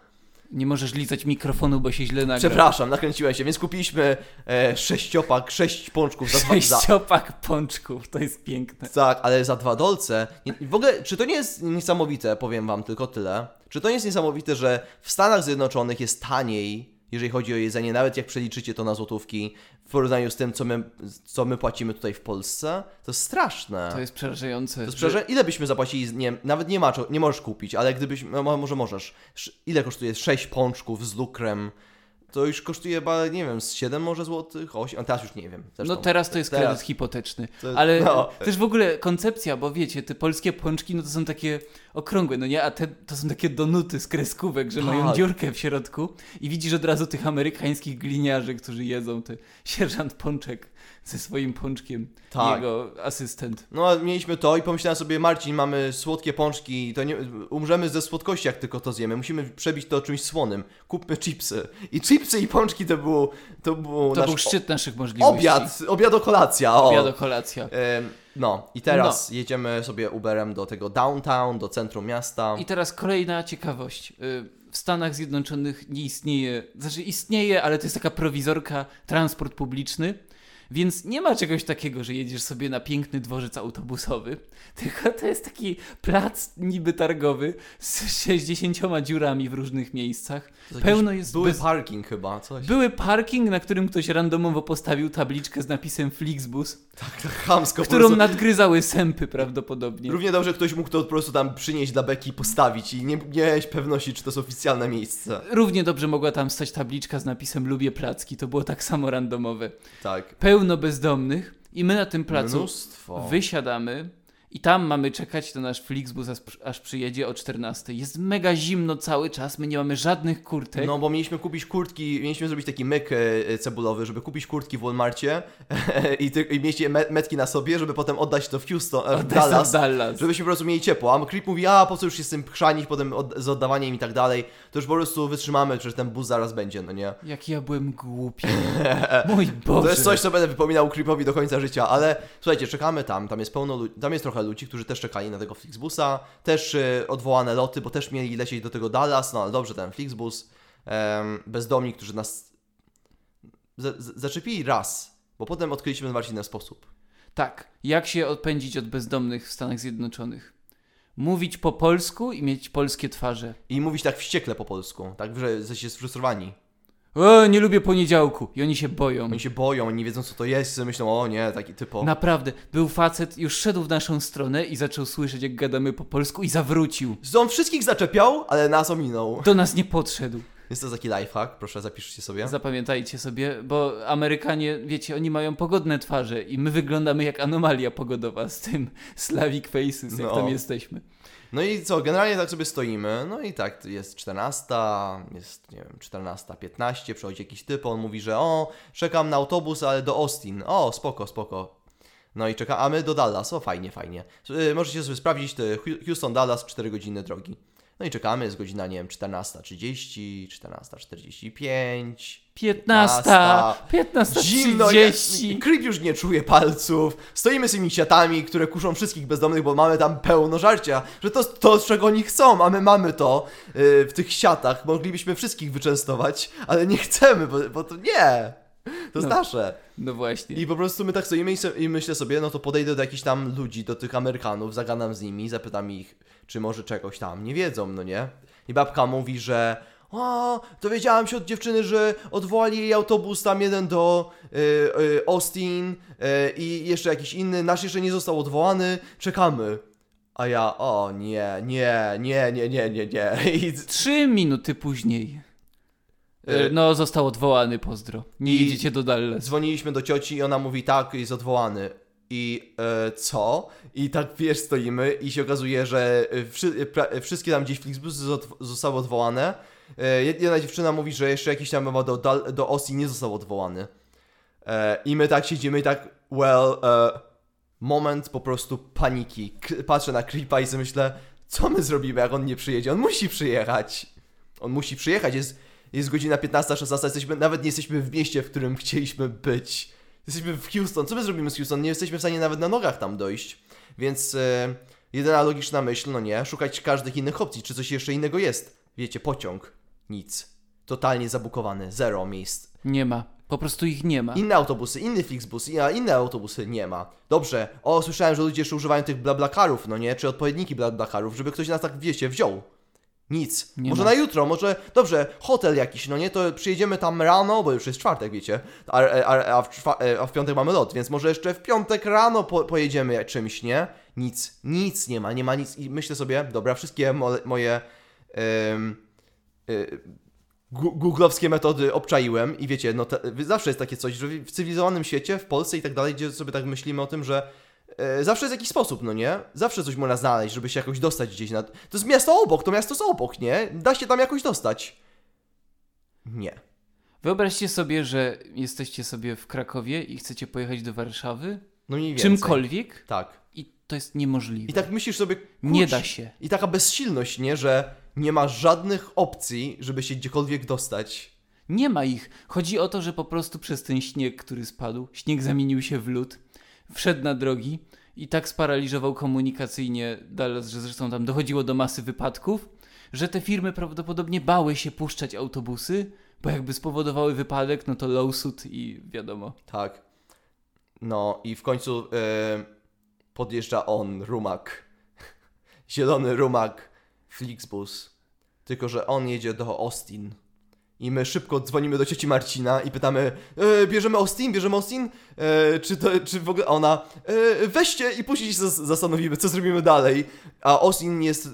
Nie możesz lizać mikrofonu, bo się źle nagra. Przepraszam, nakręciłem się, więc kupiliśmy e, sześciopak, sześć pączków za dwa za, Sześciopak pączków, to jest piękne. Tak, ale za dwa dolce. Nie, w ogóle, czy to nie jest niesamowite, powiem wam tylko tyle. Czy to nie jest niesamowite, że w Stanach Zjednoczonych jest taniej, jeżeli chodzi o jedzenie, nawet jak przeliczycie to na złotówki, w porównaniu z tym, co my, co my płacimy tutaj w Polsce? To jest straszne. To jest przerażające. To jest ile byśmy zapłacili, nie, nawet nie, ma, nie możesz kupić, ale gdybyś, no, może możesz, Sz- ile kosztuje 6 pączków z lukrem, to już kosztuje chyba, nie wiem, z 7 może złotych, 8, a teraz już nie wiem. Zresztą, No teraz to jest teraz. kredyt hipoteczny. To- Ale no. też w ogóle koncepcja, bo wiecie, te polskie pączki, no to są takie okrągłe, no nie? A te to są takie donuty z kreskówek, że mają Tak. dziurkę w środku i widzisz od razu tych amerykańskich gliniarzy, którzy jedzą te sierżant pączek ze swoim pączkiem Tak. jego asystent. No, mieliśmy to i pomyślałem sobie, Marcin, mamy słodkie pączki, to nie, umrzemy ze słodkości, jak tylko to zjemy. Musimy przebić to czymś słonym. Kupmy chipsy. I chipsy i pączki to było, to było To nasz był szczyt naszych możliwości. obiad, obiado kolacja. O. Obiado, kolacja. Em, No, i teraz jedziemy sobie Uberem do tego downtown, do centrum miasta. I teraz kolejna ciekawość. Y, W Stanach Zjednoczonych nie istnieje, znaczy istnieje, ale to jest taka prowizorka, transport publiczny, więc nie ma czegoś takiego, że jedziesz sobie na piękny dworzec autobusowy, tylko to jest taki plac niby targowy z 60 dziurami w różnych miejscach. Pełno jest Były bez... parking chyba, coś. Były parking, na którym ktoś randomowo postawił tabliczkę z napisem Flixbus, Tak chamsko po którą prostu. nadgryzały sępy prawdopodobnie. Równie dobrze ktoś mógł to po prostu tam przynieść dla beki i postawić i nie, nie miałeś pewności, czy to jest oficjalne miejsce. Równie dobrze mogła tam stać tabliczka z napisem lubię placki, to było tak samo randomowe. Tak. Pełno bezdomnych i my na tym placu Mnóstwo. wysiadamy i tam mamy czekać na nasz Flixbus aż, aż przyjedzie o 14. Jest mega zimno cały czas, my nie mamy żadnych kurtek. No bo mieliśmy kupić kurtki, mieliśmy zrobić taki myk e, cebulowy, żeby kupić kurtki w Walmarcie i, ty, i metki na sobie, żeby potem oddać to w Houston, e, w Dallas, Dallas. żebyśmy po prostu mieli ciepło. A Creep mówi, a po co już się z tym chrzanić potem od, z oddawaniem i tak dalej, to już po prostu wytrzymamy, że ten bus zaraz będzie, no nie? Jak ja byłem głupi. Mój Boże. To jest coś, co będę wypominał Creepowi do końca życia, ale słuchajcie, czekamy tam, tam jest pełno ludzi, tam jest trochę ludzi, którzy też czekali na tego Flixbusa, też y, odwołane loty, bo też mieli lecieć do tego Dallas, no ale dobrze, ten Flixbus, bezdomni, którzy nas zaczepili raz, bo potem odkryliśmy w bardziej inny sposób. Tak, jak się odpędzić od bezdomnych w Stanach Zjednoczonych? Mówić po polsku i mieć polskie twarze. I mówić tak wściekle po polsku, tak, że jesteście sfrustrowani. O, nie lubię poniedziałku. I oni się boją. Oni się boją, oni nie wiedzą co to jest, myślą, o nie, taki typo. Naprawdę, był facet, już szedł w naszą stronę i zaczął słyszeć, jak gadamy po polsku i zawrócił. On wszystkich zaczepiał, ale nas ominął. Do nas nie podszedł. Jest to taki lifehack, proszę zapiszcie sobie. Zapamiętajcie sobie, bo Amerykanie, wiecie, oni mają pogodne twarze i my wyglądamy jak anomalia pogodowa z tym Slavic Faces, jak No. tam jesteśmy. No i co, generalnie tak sobie stoimy, no i tak, jest 14, jest, nie wiem, 14.15, przychodzi jakiś typ, on mówi, że o, czekam na autobus, ale do Austin, o, spoko, spoko. No i czeka, a my do Dallas, o, fajnie, fajnie. Y, możecie sobie sprawdzić, Hu- Houston, Dallas, 4 godziny drogi. No i czekamy, jest godzina, nie wiem, 14.30, 14.45, 15, 15, Zimno, 30. ja- Creep już nie czuje palców. Stoimy z tymi kwiatami, które kuszą wszystkich bezdomnych, bo mamy tam pełno żarcia, że to to, czego oni chcą, a my mamy to yy, w tych siatach. Moglibyśmy wszystkich wyczęstować, ale nie chcemy, bo, bo to nie. To jest No. nasze. No właśnie. I po prostu my tak stoimy i, myślę sobie, no to podejdę do jakichś tam ludzi, do tych Amerykanów, zagadam z nimi, zapytam ich, czy może czegoś tam nie wiedzą, no nie? I babka mówi, że o, dowiedziałam się od dziewczyny, że odwołali jej autobus tam jeden do y, y, Austin y, i jeszcze jakiś inny, nasz jeszcze nie został odwołany, czekamy. A ja, o nie, nie, nie, nie, nie, nie, nie. I, Trzy minuty później. E, E, No, został odwołany, pozdro. Nie i- jedziecie do Dallas. Dzwoniliśmy do cioci i ona mówi tak, jest odwołany. I e, co? I tak wiesz, stoimy i się okazuje, że e, wszy, pra, wszystkie tam gdzieś Flixbusy zostały odwołane. E, jedna dziewczyna mówi, że jeszcze jakiś tam chyba do, do Austin nie został odwołany. E, I my tak siedzimy i tak, well, moment po prostu paniki. Patrzę na Creepa i sobie myślę, co my zrobimy, jak on nie przyjedzie? On musi przyjechać. On musi przyjechać, jest, jest godzina 15-16, jesteśmy, nawet nie jesteśmy w mieście, w którym chcieliśmy być. Jesteśmy w Houston. Co my zrobimy z Houston? Nie jesteśmy w stanie nawet na nogach tam dojść. Więc e, jedyna logiczna myśl, no nie, szukać każdych innych opcji. Czy coś jeszcze innego jest? Wiecie, pociąg. Nic. Totalnie zabukowany. Zero miejsc. Nie ma. Po prostu ich nie ma. Inne autobusy, inny Flixbus, a inne autobusy nie ma. Dobrze. O, słyszałem, że ludzie jeszcze używają tych blablakarów, no nie? Czy odpowiedniki blablakarów, żeby ktoś nas tak, wiecie, wziął. Nic. Nie może ma. na jutro, może, dobrze, hotel jakiś, no nie? To przyjedziemy tam rano, bo już jest czwartek, wiecie? A, a, a, w, czwa- a w piątek mamy lot, więc może jeszcze w piątek rano po, pojedziemy czymś, nie? Nic. Nic nie ma, nie ma nic. I myślę sobie, dobra, wszystkie mo moje... em, y, gu- googlowskie metody obczaiłem i wiecie, no te, zawsze jest takie coś, że w cywilizowanym świecie, w Polsce i tak dalej, gdzie sobie tak myślimy o tym, że e, zawsze jest jakiś sposób, no nie? Zawsze coś można znaleźć, żeby się jakoś dostać gdzieś na... To jest miasto obok, to miasto jest obok, nie? Da się tam jakoś dostać. Nie. Wyobraźcie sobie, że jesteście sobie w Krakowie i chcecie pojechać do Warszawy. No mniej więcej. Czymkolwiek. Tak. I to jest niemożliwe. I tak myślisz sobie, Nie da się. I taka bezsilność, nie? Że nie ma żadnych opcji, żeby się gdziekolwiek dostać. Nie ma ich. Chodzi o to, że po prostu przez ten śnieg, który spadł, śnieg zamienił się w lód, wszedł na drogi i tak sparaliżował komunikacyjnie Dallas, że zresztą tam dochodziło do masy wypadków, że te firmy prawdopodobnie bały się puszczać autobusy, bo jakby spowodowały wypadek, no to lawsuit i wiadomo. Tak. No i w końcu e, podjeżdża on, rumak. Zielony rumak, Flixbus. Tylko, że on jedzie do Austin. I my szybko dzwonimy do cioci Marcina i pytamy, e, bierzemy Austin, bierzemy Austin? E, czy, to, czy w ogóle ona, e, weźcie i później się zas- zastanowimy, co zrobimy dalej. A Austin jest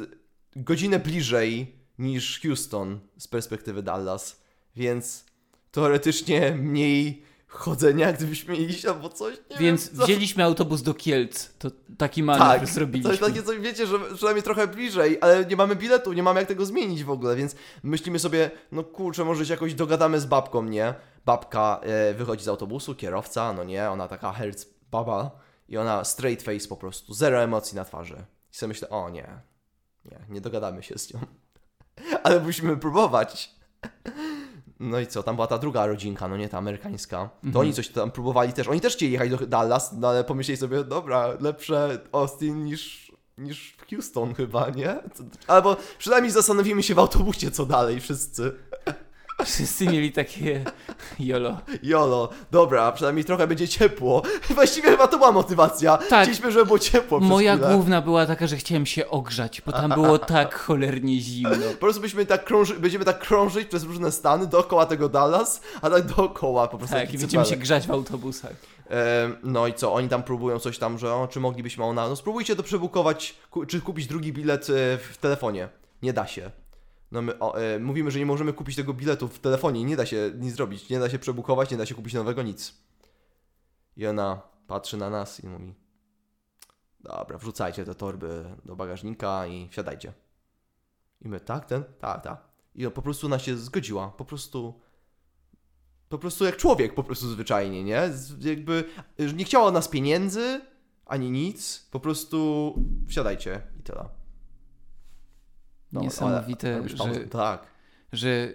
godzinę bliżej niż Houston z perspektywy Dallas. Więc teoretycznie mniej chodzenia, gdybyśmy iść albo coś. Nie Więc wiem, wzięliśmy autobus do Kielc. To taki manewr tak, zrobiliśmy. jest takie coś, wiecie, że przynajmniej trochę bliżej, ale nie mamy biletu, nie mamy jak tego zmienić w ogóle, więc myślimy sobie, no kurczę, może się jakoś dogadamy z babką, nie? Babka e, wychodzi z autobusu, kierowca, no nie, ona taka herc baba i ona straight face po prostu, zero emocji na twarzy. I sobie myślę, o nie, nie, nie dogadamy się z nią. ale musimy próbować. No i co, tam była ta druga rodzinka, no nie ta amerykańska. To Mhm. oni coś tam próbowali też. Oni też chcieli jechać do Dallas, no ale pomyśleli sobie, dobra, lepsze Austin niż, niż Houston chyba, nie? Albo przynajmniej zastanowimy się w autobusie, co dalej wszyscy. Wszyscy mieli takie jolo. Jolo, dobra, przynajmniej trochę będzie ciepło. Właściwie chyba to była motywacja. Tak. Chcieliśmy, żeby było ciepło Moja chwilę. główna była taka, że chciałem się ogrzać, bo tam było tak cholernie zimno. Po prostu byśmy tak krąży, będziemy tak krążyć przez różne stany dookoła tego Dallas, a tak dookoła po prostu. Tak, i będziemy się grzać w autobusach. No i co, oni tam próbują coś tam, że o, czy moglibyśmy ona. No spróbujcie to przebukować, ku, czy kupić drugi bilet e, w telefonie. Nie da się. No my o, e, mówimy, że nie możemy kupić tego biletu w telefonie, nie da się nic zrobić, nie da się przebukować, nie da się kupić nowego, nic. I ona patrzy na nas i mówi: Dobra, wrzucajcie te torby do bagażnika i wsiadajcie. I my, tak, ten? Tak, tak. I po prostu ona się zgodziła, po prostu po prostu jak człowiek, po prostu zwyczajnie, nie? Jakby nie chciała od nas pieniędzy, ani nic, po prostu wsiadajcie i tyle. No, Niesamowite, ale- pauzę. że- Tak. Że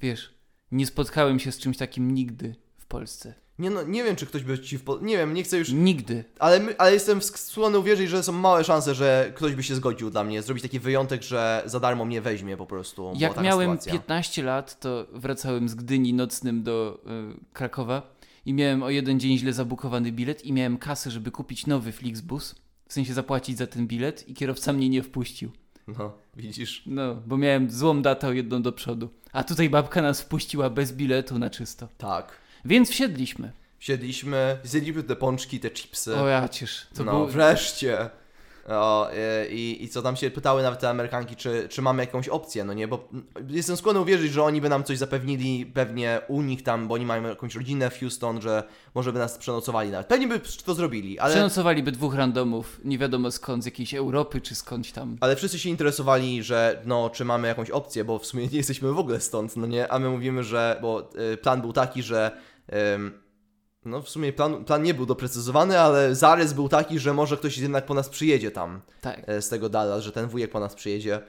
wiesz, nie spotkałem się z czymś takim nigdy w Polsce. Nie, no, nie wiem, czy ktoś by ci w... Nie wiem, nie chcę już... Nigdy. Ale, ale jestem skłonny uwierzyć, że są małe szanse, że ktoś by się zgodził dla mnie, zrobić taki wyjątek, że za darmo mnie weźmie po prostu. Jak miałem sytuacja. 15 lat, to wracałem z Gdyni nocnym do y, Krakowa i miałem o jeden dzień źle zabukowany bilet i miałem kasę, żeby kupić nowy Flixbus. W sensie zapłacić za ten bilet i kierowca mnie nie wpuścił. No, widzisz. No, bo miałem złą datę o jedną do przodu. A tutaj babka nas wpuściła bez biletu na czysto. Tak. Więc wsiedliśmy. Siedliśmy, zjedliśmy te pączki, te chipsy. O ja ciesz. To no, było... wreszcie. O, e, i, I co tam się pytały nawet te Amerykanki, czy, czy mamy jakąś opcję, no nie? Bo jestem skłonny uwierzyć, że oni by nam coś zapewnili pewnie u nich tam, bo oni mają jakąś rodzinę w Houston, że może by nas przenocowali nawet. Pewnie by to zrobili, ale, Przenocowaliby dwóch randomów, nie wiadomo skąd, z jakiejś Europy czy skądś tam. ale wszyscy się interesowali, że no, czy mamy jakąś opcję, bo w sumie nie jesteśmy w ogóle stąd, no nie? A my mówimy, że, bo e, plan był taki, że no w sumie plan, plan nie był doprecyzowany, ale zarys był taki, że może ktoś jednak po nas przyjedzie tam. Tak. e, z tego Dallas, że ten wujek po nas przyjedzie.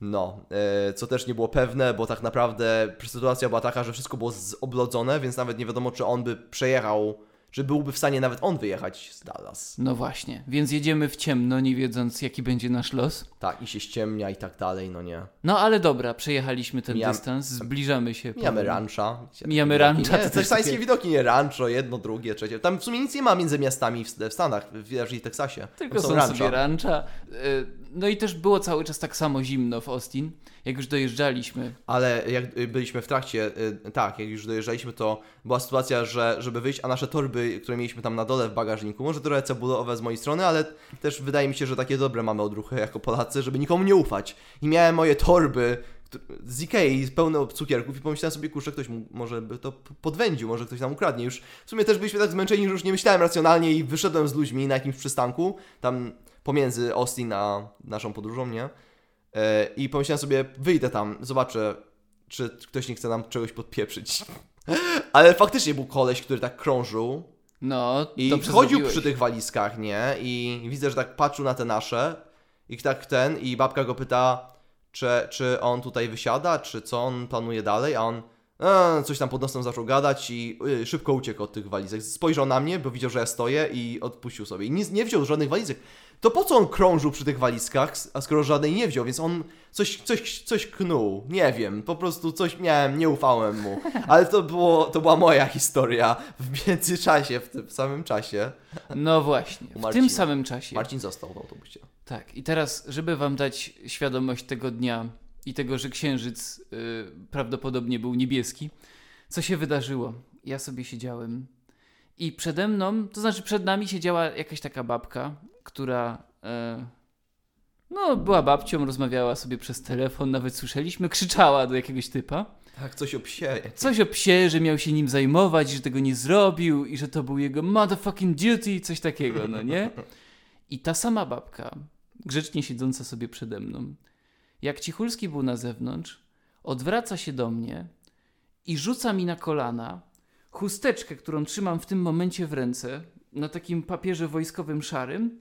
No, e, co też nie było pewne, bo tak naprawdę sytuacja była taka, że wszystko było zoblodzone, więc nawet nie wiadomo, czy on by przejechał, czy byłby w stanie nawet on wyjechać z Dallas. No właśnie, więc jedziemy w ciemno, nie wiedząc jaki będzie nasz los. Tak, i się ściemnia i tak dalej, no nie. No ale dobra, przejechaliśmy ten Mijam- dystans, zbliżamy się. Mijamy rancha. Mijamy rancha, Nie, to to też teksańskie takie- widoki, nie rancho, jedno, drugie, trzecie. Tam w sumie nic nie ma między miastami w, w Stanach, w, w Teksasie. Tylko Tam są rancha. sobie rancha. Y, No i też było cały czas tak samo zimno w Austin, jak już dojeżdżaliśmy. Ale jak y, byliśmy w trakcie, y, tak, jak już dojeżdżaliśmy, to była sytuacja, że żeby wyjść, a nasze torby, które mieliśmy tam na dole w bagażniku, może trochę cebulowe z mojej strony, ale też wydaje mi się, że takie dobre mamy odruchy jako Polacy, żeby nikomu nie ufać. I miałem moje torby z Ikei pełne cukierków i pomyślałem sobie, kurczę, ktoś mu, może by to podwędził, może ktoś nam ukradnie. Już w sumie też byliśmy tak zmęczeni, że już nie myślałem racjonalnie i wyszedłem z ludźmi na jakimś przystanku, tam pomiędzy Austin a naszą podróżą, nie? E, I pomyślałem sobie, wyjdę tam, zobaczę, czy ktoś nie chce nam czegoś podpieprzyć. Ale faktycznie był koleś, który tak krążył No, i chodził przy tych walizkach, nie? I widzę, że tak patrzył na te nasze i tak ten, i babka go pyta, czy, czy on tutaj wysiada, czy co on planuje dalej, a on e, coś tam pod nosem zaczął gadać i y, szybko uciekł od tych walizek. Spojrzał na mnie, bo widział, że ja stoję i odpuścił sobie. I nic nie wziął żadnych walizek. To po co on krążył przy tych walizkach, a skoro żadnej nie wziął, więc on coś, coś, coś knuł. Nie wiem, po prostu coś miałem, nie ufałem mu. Ale to, było, to była moja historia w międzyczasie, w tym samym czasie. No właśnie, w tym samym czasie. Marcin został w autobusie. Tak, i teraz, żeby wam dać świadomość tego dnia i tego, że księżyc y, prawdopodobnie był niebieski, co się wydarzyło? Ja sobie siedziałem i przede mną, to znaczy przed nami siedziała jakaś taka babka, która e, no, była babcią, rozmawiała sobie przez telefon, nawet słyszeliśmy, krzyczała do jakiegoś typa. Tak, coś o psie. Coś o psie, że miał się nim zajmować, że tego nie zrobił i że to był jego motherfucking duty, coś takiego, no nie? I ta sama babka, grzecznie siedząca sobie przede mną, jak Cichulski był na zewnątrz, odwraca się do mnie i rzuca mi na kolana chusteczkę, którą trzymam w tym momencie w ręce, na takim papierze wojskowym szarym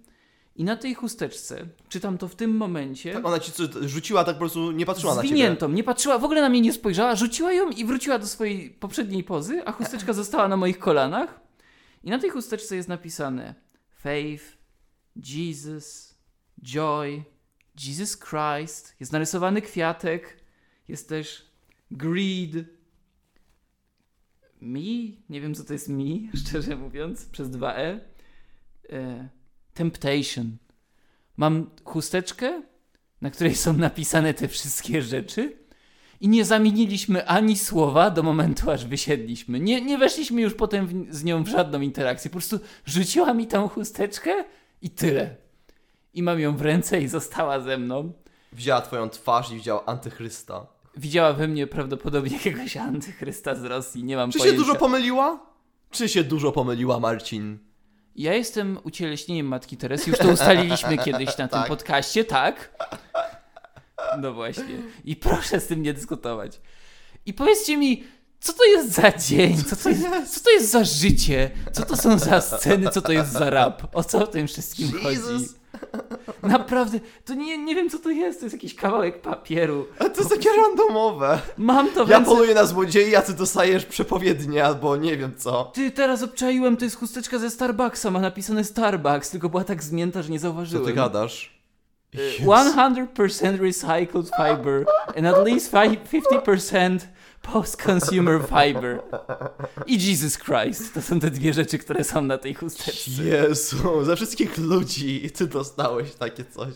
I na tej chusteczce, czytam to w tym momencie, Tak, ona ci co, rzuciła, tak po prostu nie patrzyła na ciebie. zwiniętą, nie patrzyła, w ogóle na mnie nie spojrzała, rzuciła ją i wróciła do swojej poprzedniej pozy, a chusteczka została na moich kolanach. I na tej chusteczce jest napisane Faith, Jesus, Joy, Jesus Christ, jest narysowany kwiatek, jest też Greed, Me, nie wiem co to jest Me, szczerze mówiąc, przez dwa E, Temptation. Mam chusteczkę, na której są napisane te wszystkie rzeczy i nie zamieniliśmy ani słowa do momentu, aż wysiedliśmy. Nie, nie weszliśmy już potem w, z nią w żadną interakcję. Po prostu rzuciła mi tą chusteczkę i tyle. I mam ją w ręce i została ze mną. Widziała twoją twarz i widziała antychrysta. Widziała we mnie prawdopodobnie jakiegoś antychrysta z Rosji, nie mam Czy pojęcia. się dużo pomyliła? Czy się dużo pomyliła, Marcin? Ja jestem ucieleśnieniem Matki Teresy, już to ustaliliśmy kiedyś na tym Tak. podcaście, tak? No właśnie. I proszę z tym nie dyskutować. I powiedzcie mi, co to jest za dzień? Co to jest, co to jest za życie? Co to są za sceny? Co to jest za rap? O co w tym wszystkim chodzi? Naprawdę, to nie, nie wiem co to jest. To jest jakiś kawałek papieru. A to jest takie randomowe. Mam to Ja poluję na złodziei, a ty dostajesz przepowiednie albo nie wiem co. Ty, teraz obczaiłem, to jest chusteczka ze Starbucksa, ma napisane Starbucks, tylko była tak zmięta, że nie Co zauważyłem. ty gadasz? Y, Jezu. 100% recycled fiber and at least fi- 50% post-consumer fiber. I Jesus Christ. To są te dwie rzeczy, które są na tej chusteczce. Jezu, ze wszystkich ludzi ty dostałeś takie coś.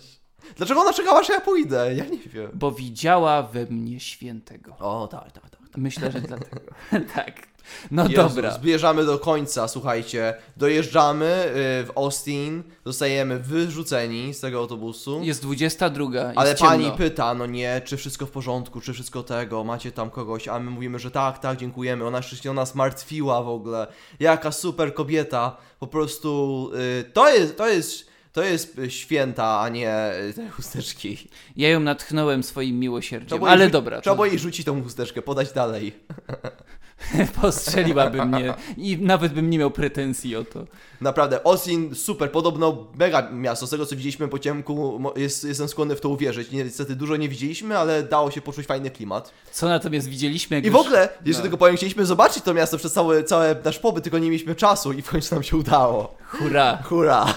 Dlaczego ona czekała, że ja pójdę? Ja nie wiem. Bo widziała we mnie świętego. O, tak, tak, tak. Myślę, że dlatego. tak. No Jezu, dobra. Zbierzamy do końca, słuchajcie. Dojeżdżamy y, w Austin, zostajemy wyrzuceni z tego autobusu. Jest 22. Jest Ale ciemno. pani pyta, no nie, czy wszystko w porządku, czy wszystko tego, macie tam kogoś, a my mówimy, że tak, tak, dziękujemy. Ona się o nas martwiła w ogóle. Jaka super kobieta. Po prostu y, to jest, to jest, to jest święta, a nie y, te chusteczki. Ja ją natchnąłem swoim miłosierdziem. Ale dobra. Trzeba to- jej rzucić tą chusteczkę, podać dalej. Postrzeliłaby mnie i nawet bym nie miał pretensji o to. Naprawdę, Austin super, podobno mega miasto. Z tego co widzieliśmy po ciemku, jest, jestem skłonny w to uwierzyć. Niestety dużo nie widzieliśmy, ale dało się poczuć fajny klimat. Co natomiast widzieliśmy, I w już- ogóle, jeszcze no. tylko powiem, chcieliśmy zobaczyć to miasto przez cały, cały nasz pobyt, tylko nie mieliśmy czasu i w końcu nam się udało. Hurra! Hurra!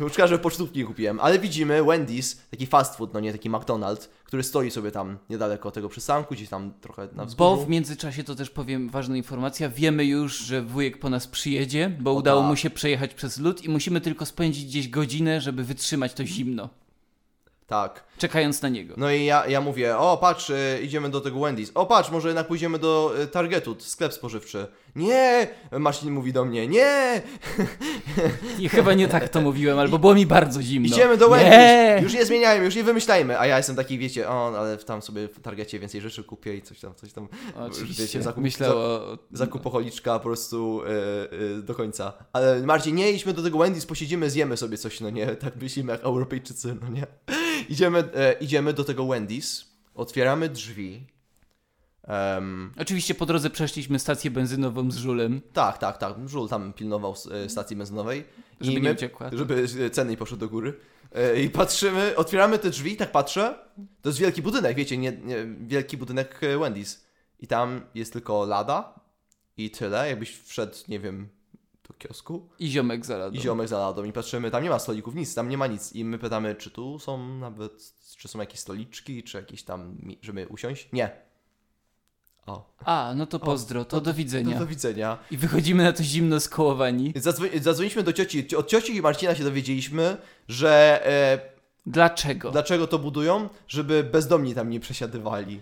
Już że pocztówki kupiłem, ale widzimy Wendy's, taki fast food, no nie taki McDonald's, który stoi sobie tam niedaleko tego przystanku, gdzieś tam trochę na Bo wzgórzu. w międzyczasie to też powiem ważna informacja. Wiemy już, że wujek po nas przyjedzie, bo O udało tak. mu się przejechać przez lód i musimy tylko spędzić gdzieś godzinę, żeby wytrzymać to zimno. Tak. Czekając na niego. No i ja, ja mówię, o patrz, y, idziemy do tego Wendy's. O patrz, może jednak pójdziemy do y, Targetu, sklep spożywczy. Nie! Marcin mówi do mnie, nie! I chyba nie tak to mówiłem, albo było mi bardzo zimno. Idziemy do Wendy's! Nie! Już nie zmieniajmy, już nie wymyślajmy. A ja jestem taki, wiecie, o, ale tam sobie w Targecie więcej rzeczy kupię i coś tam, coś tam. Oczywiście. Wiecie, zakup- Myślał o... Zakupocholiczka po prostu y, y, do końca. Ale Marcin, nie idźmy do tego Wendy's, posiedzimy, zjemy sobie coś, no nie? Tak myślimy jak Europejczycy, no nie? Idziemy, e, idziemy do tego Wendy's, otwieramy drzwi. Em, Oczywiście po drodze przeszliśmy stację benzynową z żulem, tak, tak, tak. Żul tam pilnował e, stacji benzynowej. żeby I nie my- uciekła. Żeby e, ceny nie poszły do góry. E, I patrzymy, otwieramy te drzwi, tak patrzę. To jest wielki budynek, wiecie, nie, nie, wielki budynek Wendy's. I tam jest tylko lada i tyle. Jakbyś wszedł, nie wiem, do kiosku I ziomek za ladą. i ziomek za ladą i patrzymy, tam nie ma stolików, nic, tam nie ma nic. I my pytamy, czy tu są nawet, czy są jakieś stoliczki, czy jakieś tam, żeby usiąść? Nie. O, A, no to pozdro, to do do, widzenia. do widzenia. I wychodzimy na to zimno skołowani. Zadzwoń, zadzwoniliśmy do cioci. Od cioci i Marcina się dowiedzieliśmy, że e, Dlaczego? dlaczego to budują, żeby bezdomni tam nie przesiadywali.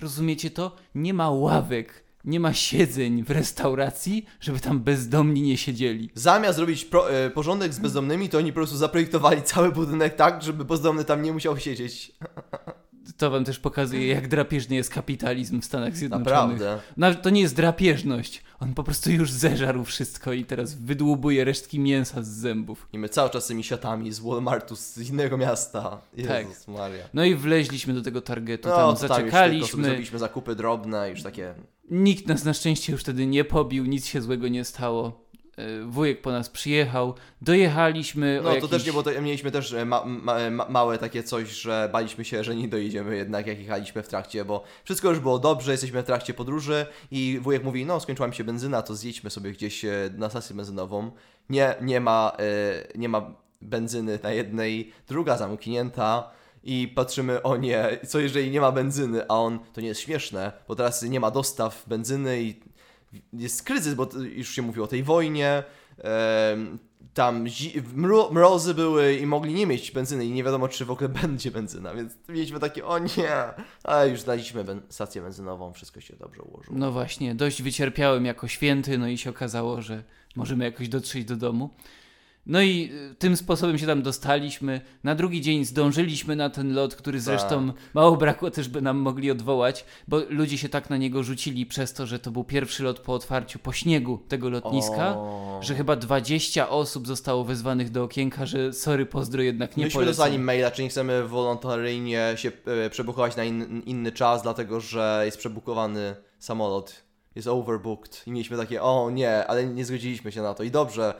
Rozumiecie to? Nie ma ławek, nie ma siedzeń w restauracji, żeby tam bezdomni nie siedzieli. Zamiast zrobić pro, e, porządek z bezdomnymi, to oni po prostu zaprojektowali cały budynek tak, żeby bezdomny tam nie musiał siedzieć. To wam też pokazuje, jak drapieżny jest kapitalizm w Stanach Zjednoczonych. Naprawdę. Nawet to nie jest drapieżność. On po prostu już zeżarł wszystko i teraz wydłubuje resztki mięsa z zębów. I my cały czas tymi siatami z Walmartu, z innego miasta. Jezus Tak. Maria. No i wleźliśmy do tego targetu, No, tam tam sobie zaczekaliśmy. zrobiliśmy zakupy drobne, już takie... Nikt nas na szczęście już wtedy nie pobił, nic się złego nie stało. E, wujek po nas przyjechał, dojechaliśmy. No o to jakiś... też nie, bo to, mieliśmy też e, ma, ma, ma, małe takie coś, że baliśmy się, że nie dojedziemy jednak jak jechaliśmy w trakcie, bo wszystko już było dobrze, jesteśmy w trakcie podróży i wujek mówi, no skończyła mi się benzyna, to zjedźmy sobie gdzieś e, na stację benzynową. Nie, nie ma, e, nie ma benzyny na jednej, druga zamknięta. I patrzymy, o nie, co jeżeli nie ma benzyny, a on, to nie jest śmieszne, bo teraz nie ma dostaw benzyny i jest kryzys, bo już się mówiło o tej wojnie, tam mro, mrozy były i mogli nie mieć benzyny i nie wiadomo, czy w ogóle będzie benzyna, więc mieliśmy takie, o nie, ale już znaleźliśmy ben- stację benzynową, wszystko się dobrze ułożyło. No właśnie, dość wycierpiałem jako święty, no i się okazało, że możemy jakoś dotrzeć do domu. No i y, tym sposobem się tam dostaliśmy. Na drugi dzień zdążyliśmy na ten lot, który zresztą mało brakło też, by nam mogli odwołać, bo ludzie się tak na niego rzucili przez to, że to był pierwszy lot po otwarciu, po śniegu tego lotniska, O. że chyba 20 osób zostało wezwanych do okienka, że sorry, pozdro, jednak nie Myśmy dostali maila, czy nie chcemy wolontaryjnie się e, przebukować na in, inny czas, dlatego że jest przebukowany samolot, jest overbooked. I mieliśmy takie, o nie, ale nie zgodziliśmy się na to. I dobrze,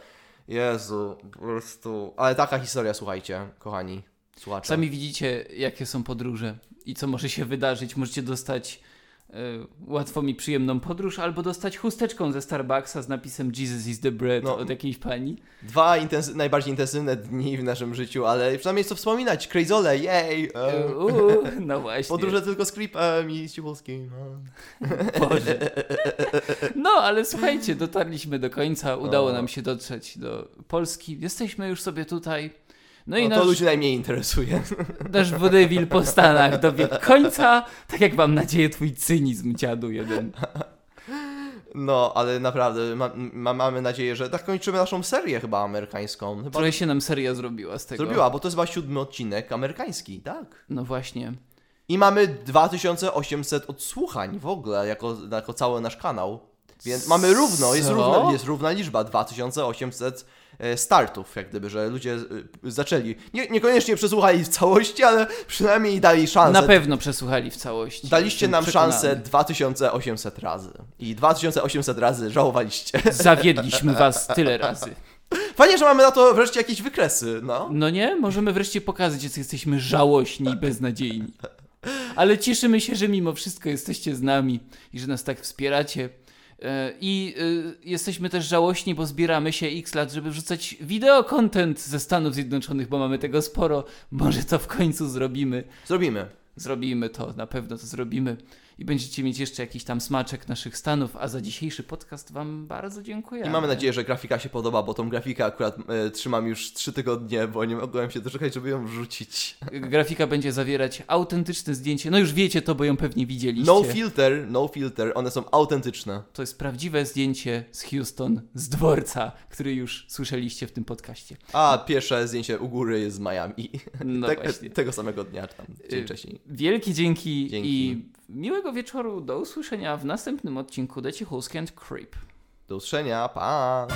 Jezu, po prostu, ale taka historia, słuchajcie, kochani słuchacze. Sami widzicie, jakie są podróże i co może się wydarzyć. Możecie dostać e, łatwą i przyjemną podróż, albo dostać chusteczką ze Starbucksa z napisem Jesus is the bread No. od jakiejś pani. Dwa najbardziej intensywne dni w naszym życiu, ale przynajmniej jest co wspominać, crazole, jej! Uuu, no właśnie. podróże tylko z Creepem i z Cichulskim. no. Boże. No, ale słuchajcie, dotarliśmy do końca, udało O. nam się dotrzeć do Polski. Jesteśmy już sobie tutaj. No No i to nasz, ludzi najmniej interesuje. nasz wodewil po Stanach dobiegł końca, tak jak mam nadzieję twój cynizm, dziadu jeden. No, ale naprawdę ma, ma, mamy nadzieję, że tak kończymy naszą serię chyba amerykańską. Chyba Trochę się nam seria zrobiła z tego. zrobiła, bo to jest chyba siódmy odcinek amerykański, tak? No właśnie. I mamy 2800 odsłuchań w ogóle, jako, jako cały nasz kanał. Więc mamy równo, jest równa, jest równa liczba, 2800 e, startów, jak gdyby, że ludzie e, zaczęli. Nie, niekoniecznie przesłuchali w całości, ale przynajmniej dali szansę. Na pewno przesłuchali w całości. Daliście nam przekonany. szansę 2800 razy. I 2800 razy żałowaliście. Zawiedliśmy was tyle razy. Fajnie, że mamy na to wreszcie jakieś wykresy, no. No nie? Możemy wreszcie pokazać, że jesteśmy żałośni i beznadziejni. Ale cieszymy się, że mimo wszystko jesteście z nami i że nas tak wspieracie. E, I e, jesteśmy też żałośni, bo zbieramy się x lat, żeby wrzucać wideo content ze Stanów Zjednoczonych, bo mamy tego sporo. Może to w końcu zrobimy. Zrobimy. Zrobimy to, na pewno to zrobimy. I będziecie mieć jeszcze jakiś tam smaczek naszych Stanów, a za dzisiejszy podcast Wam bardzo dziękuję. I mamy nadzieję, że grafika się podoba, bo tą grafikę akurat e, trzymam już 3 tygodnie, bo nie mogłem się doczekać, żeby ją wrzucić. Grafika będzie zawierać autentyczne zdjęcie. No już wiecie to, bo ją pewnie widzieliście. No filter, no filter, one są autentyczne. To jest prawdziwe zdjęcie z Houston, z dworca, który już słyszeliście w tym podcaście. A pierwsze zdjęcie u góry jest z Miami. No Te- właśnie. Tego samego dnia, czy tam dzień Y, wcześniej. Wielkie dzięki, Dzięki. i miłego wieczoru. Do usłyszenia w następnym odcinku The Cichulski and Creep. Do usłyszenia, pa!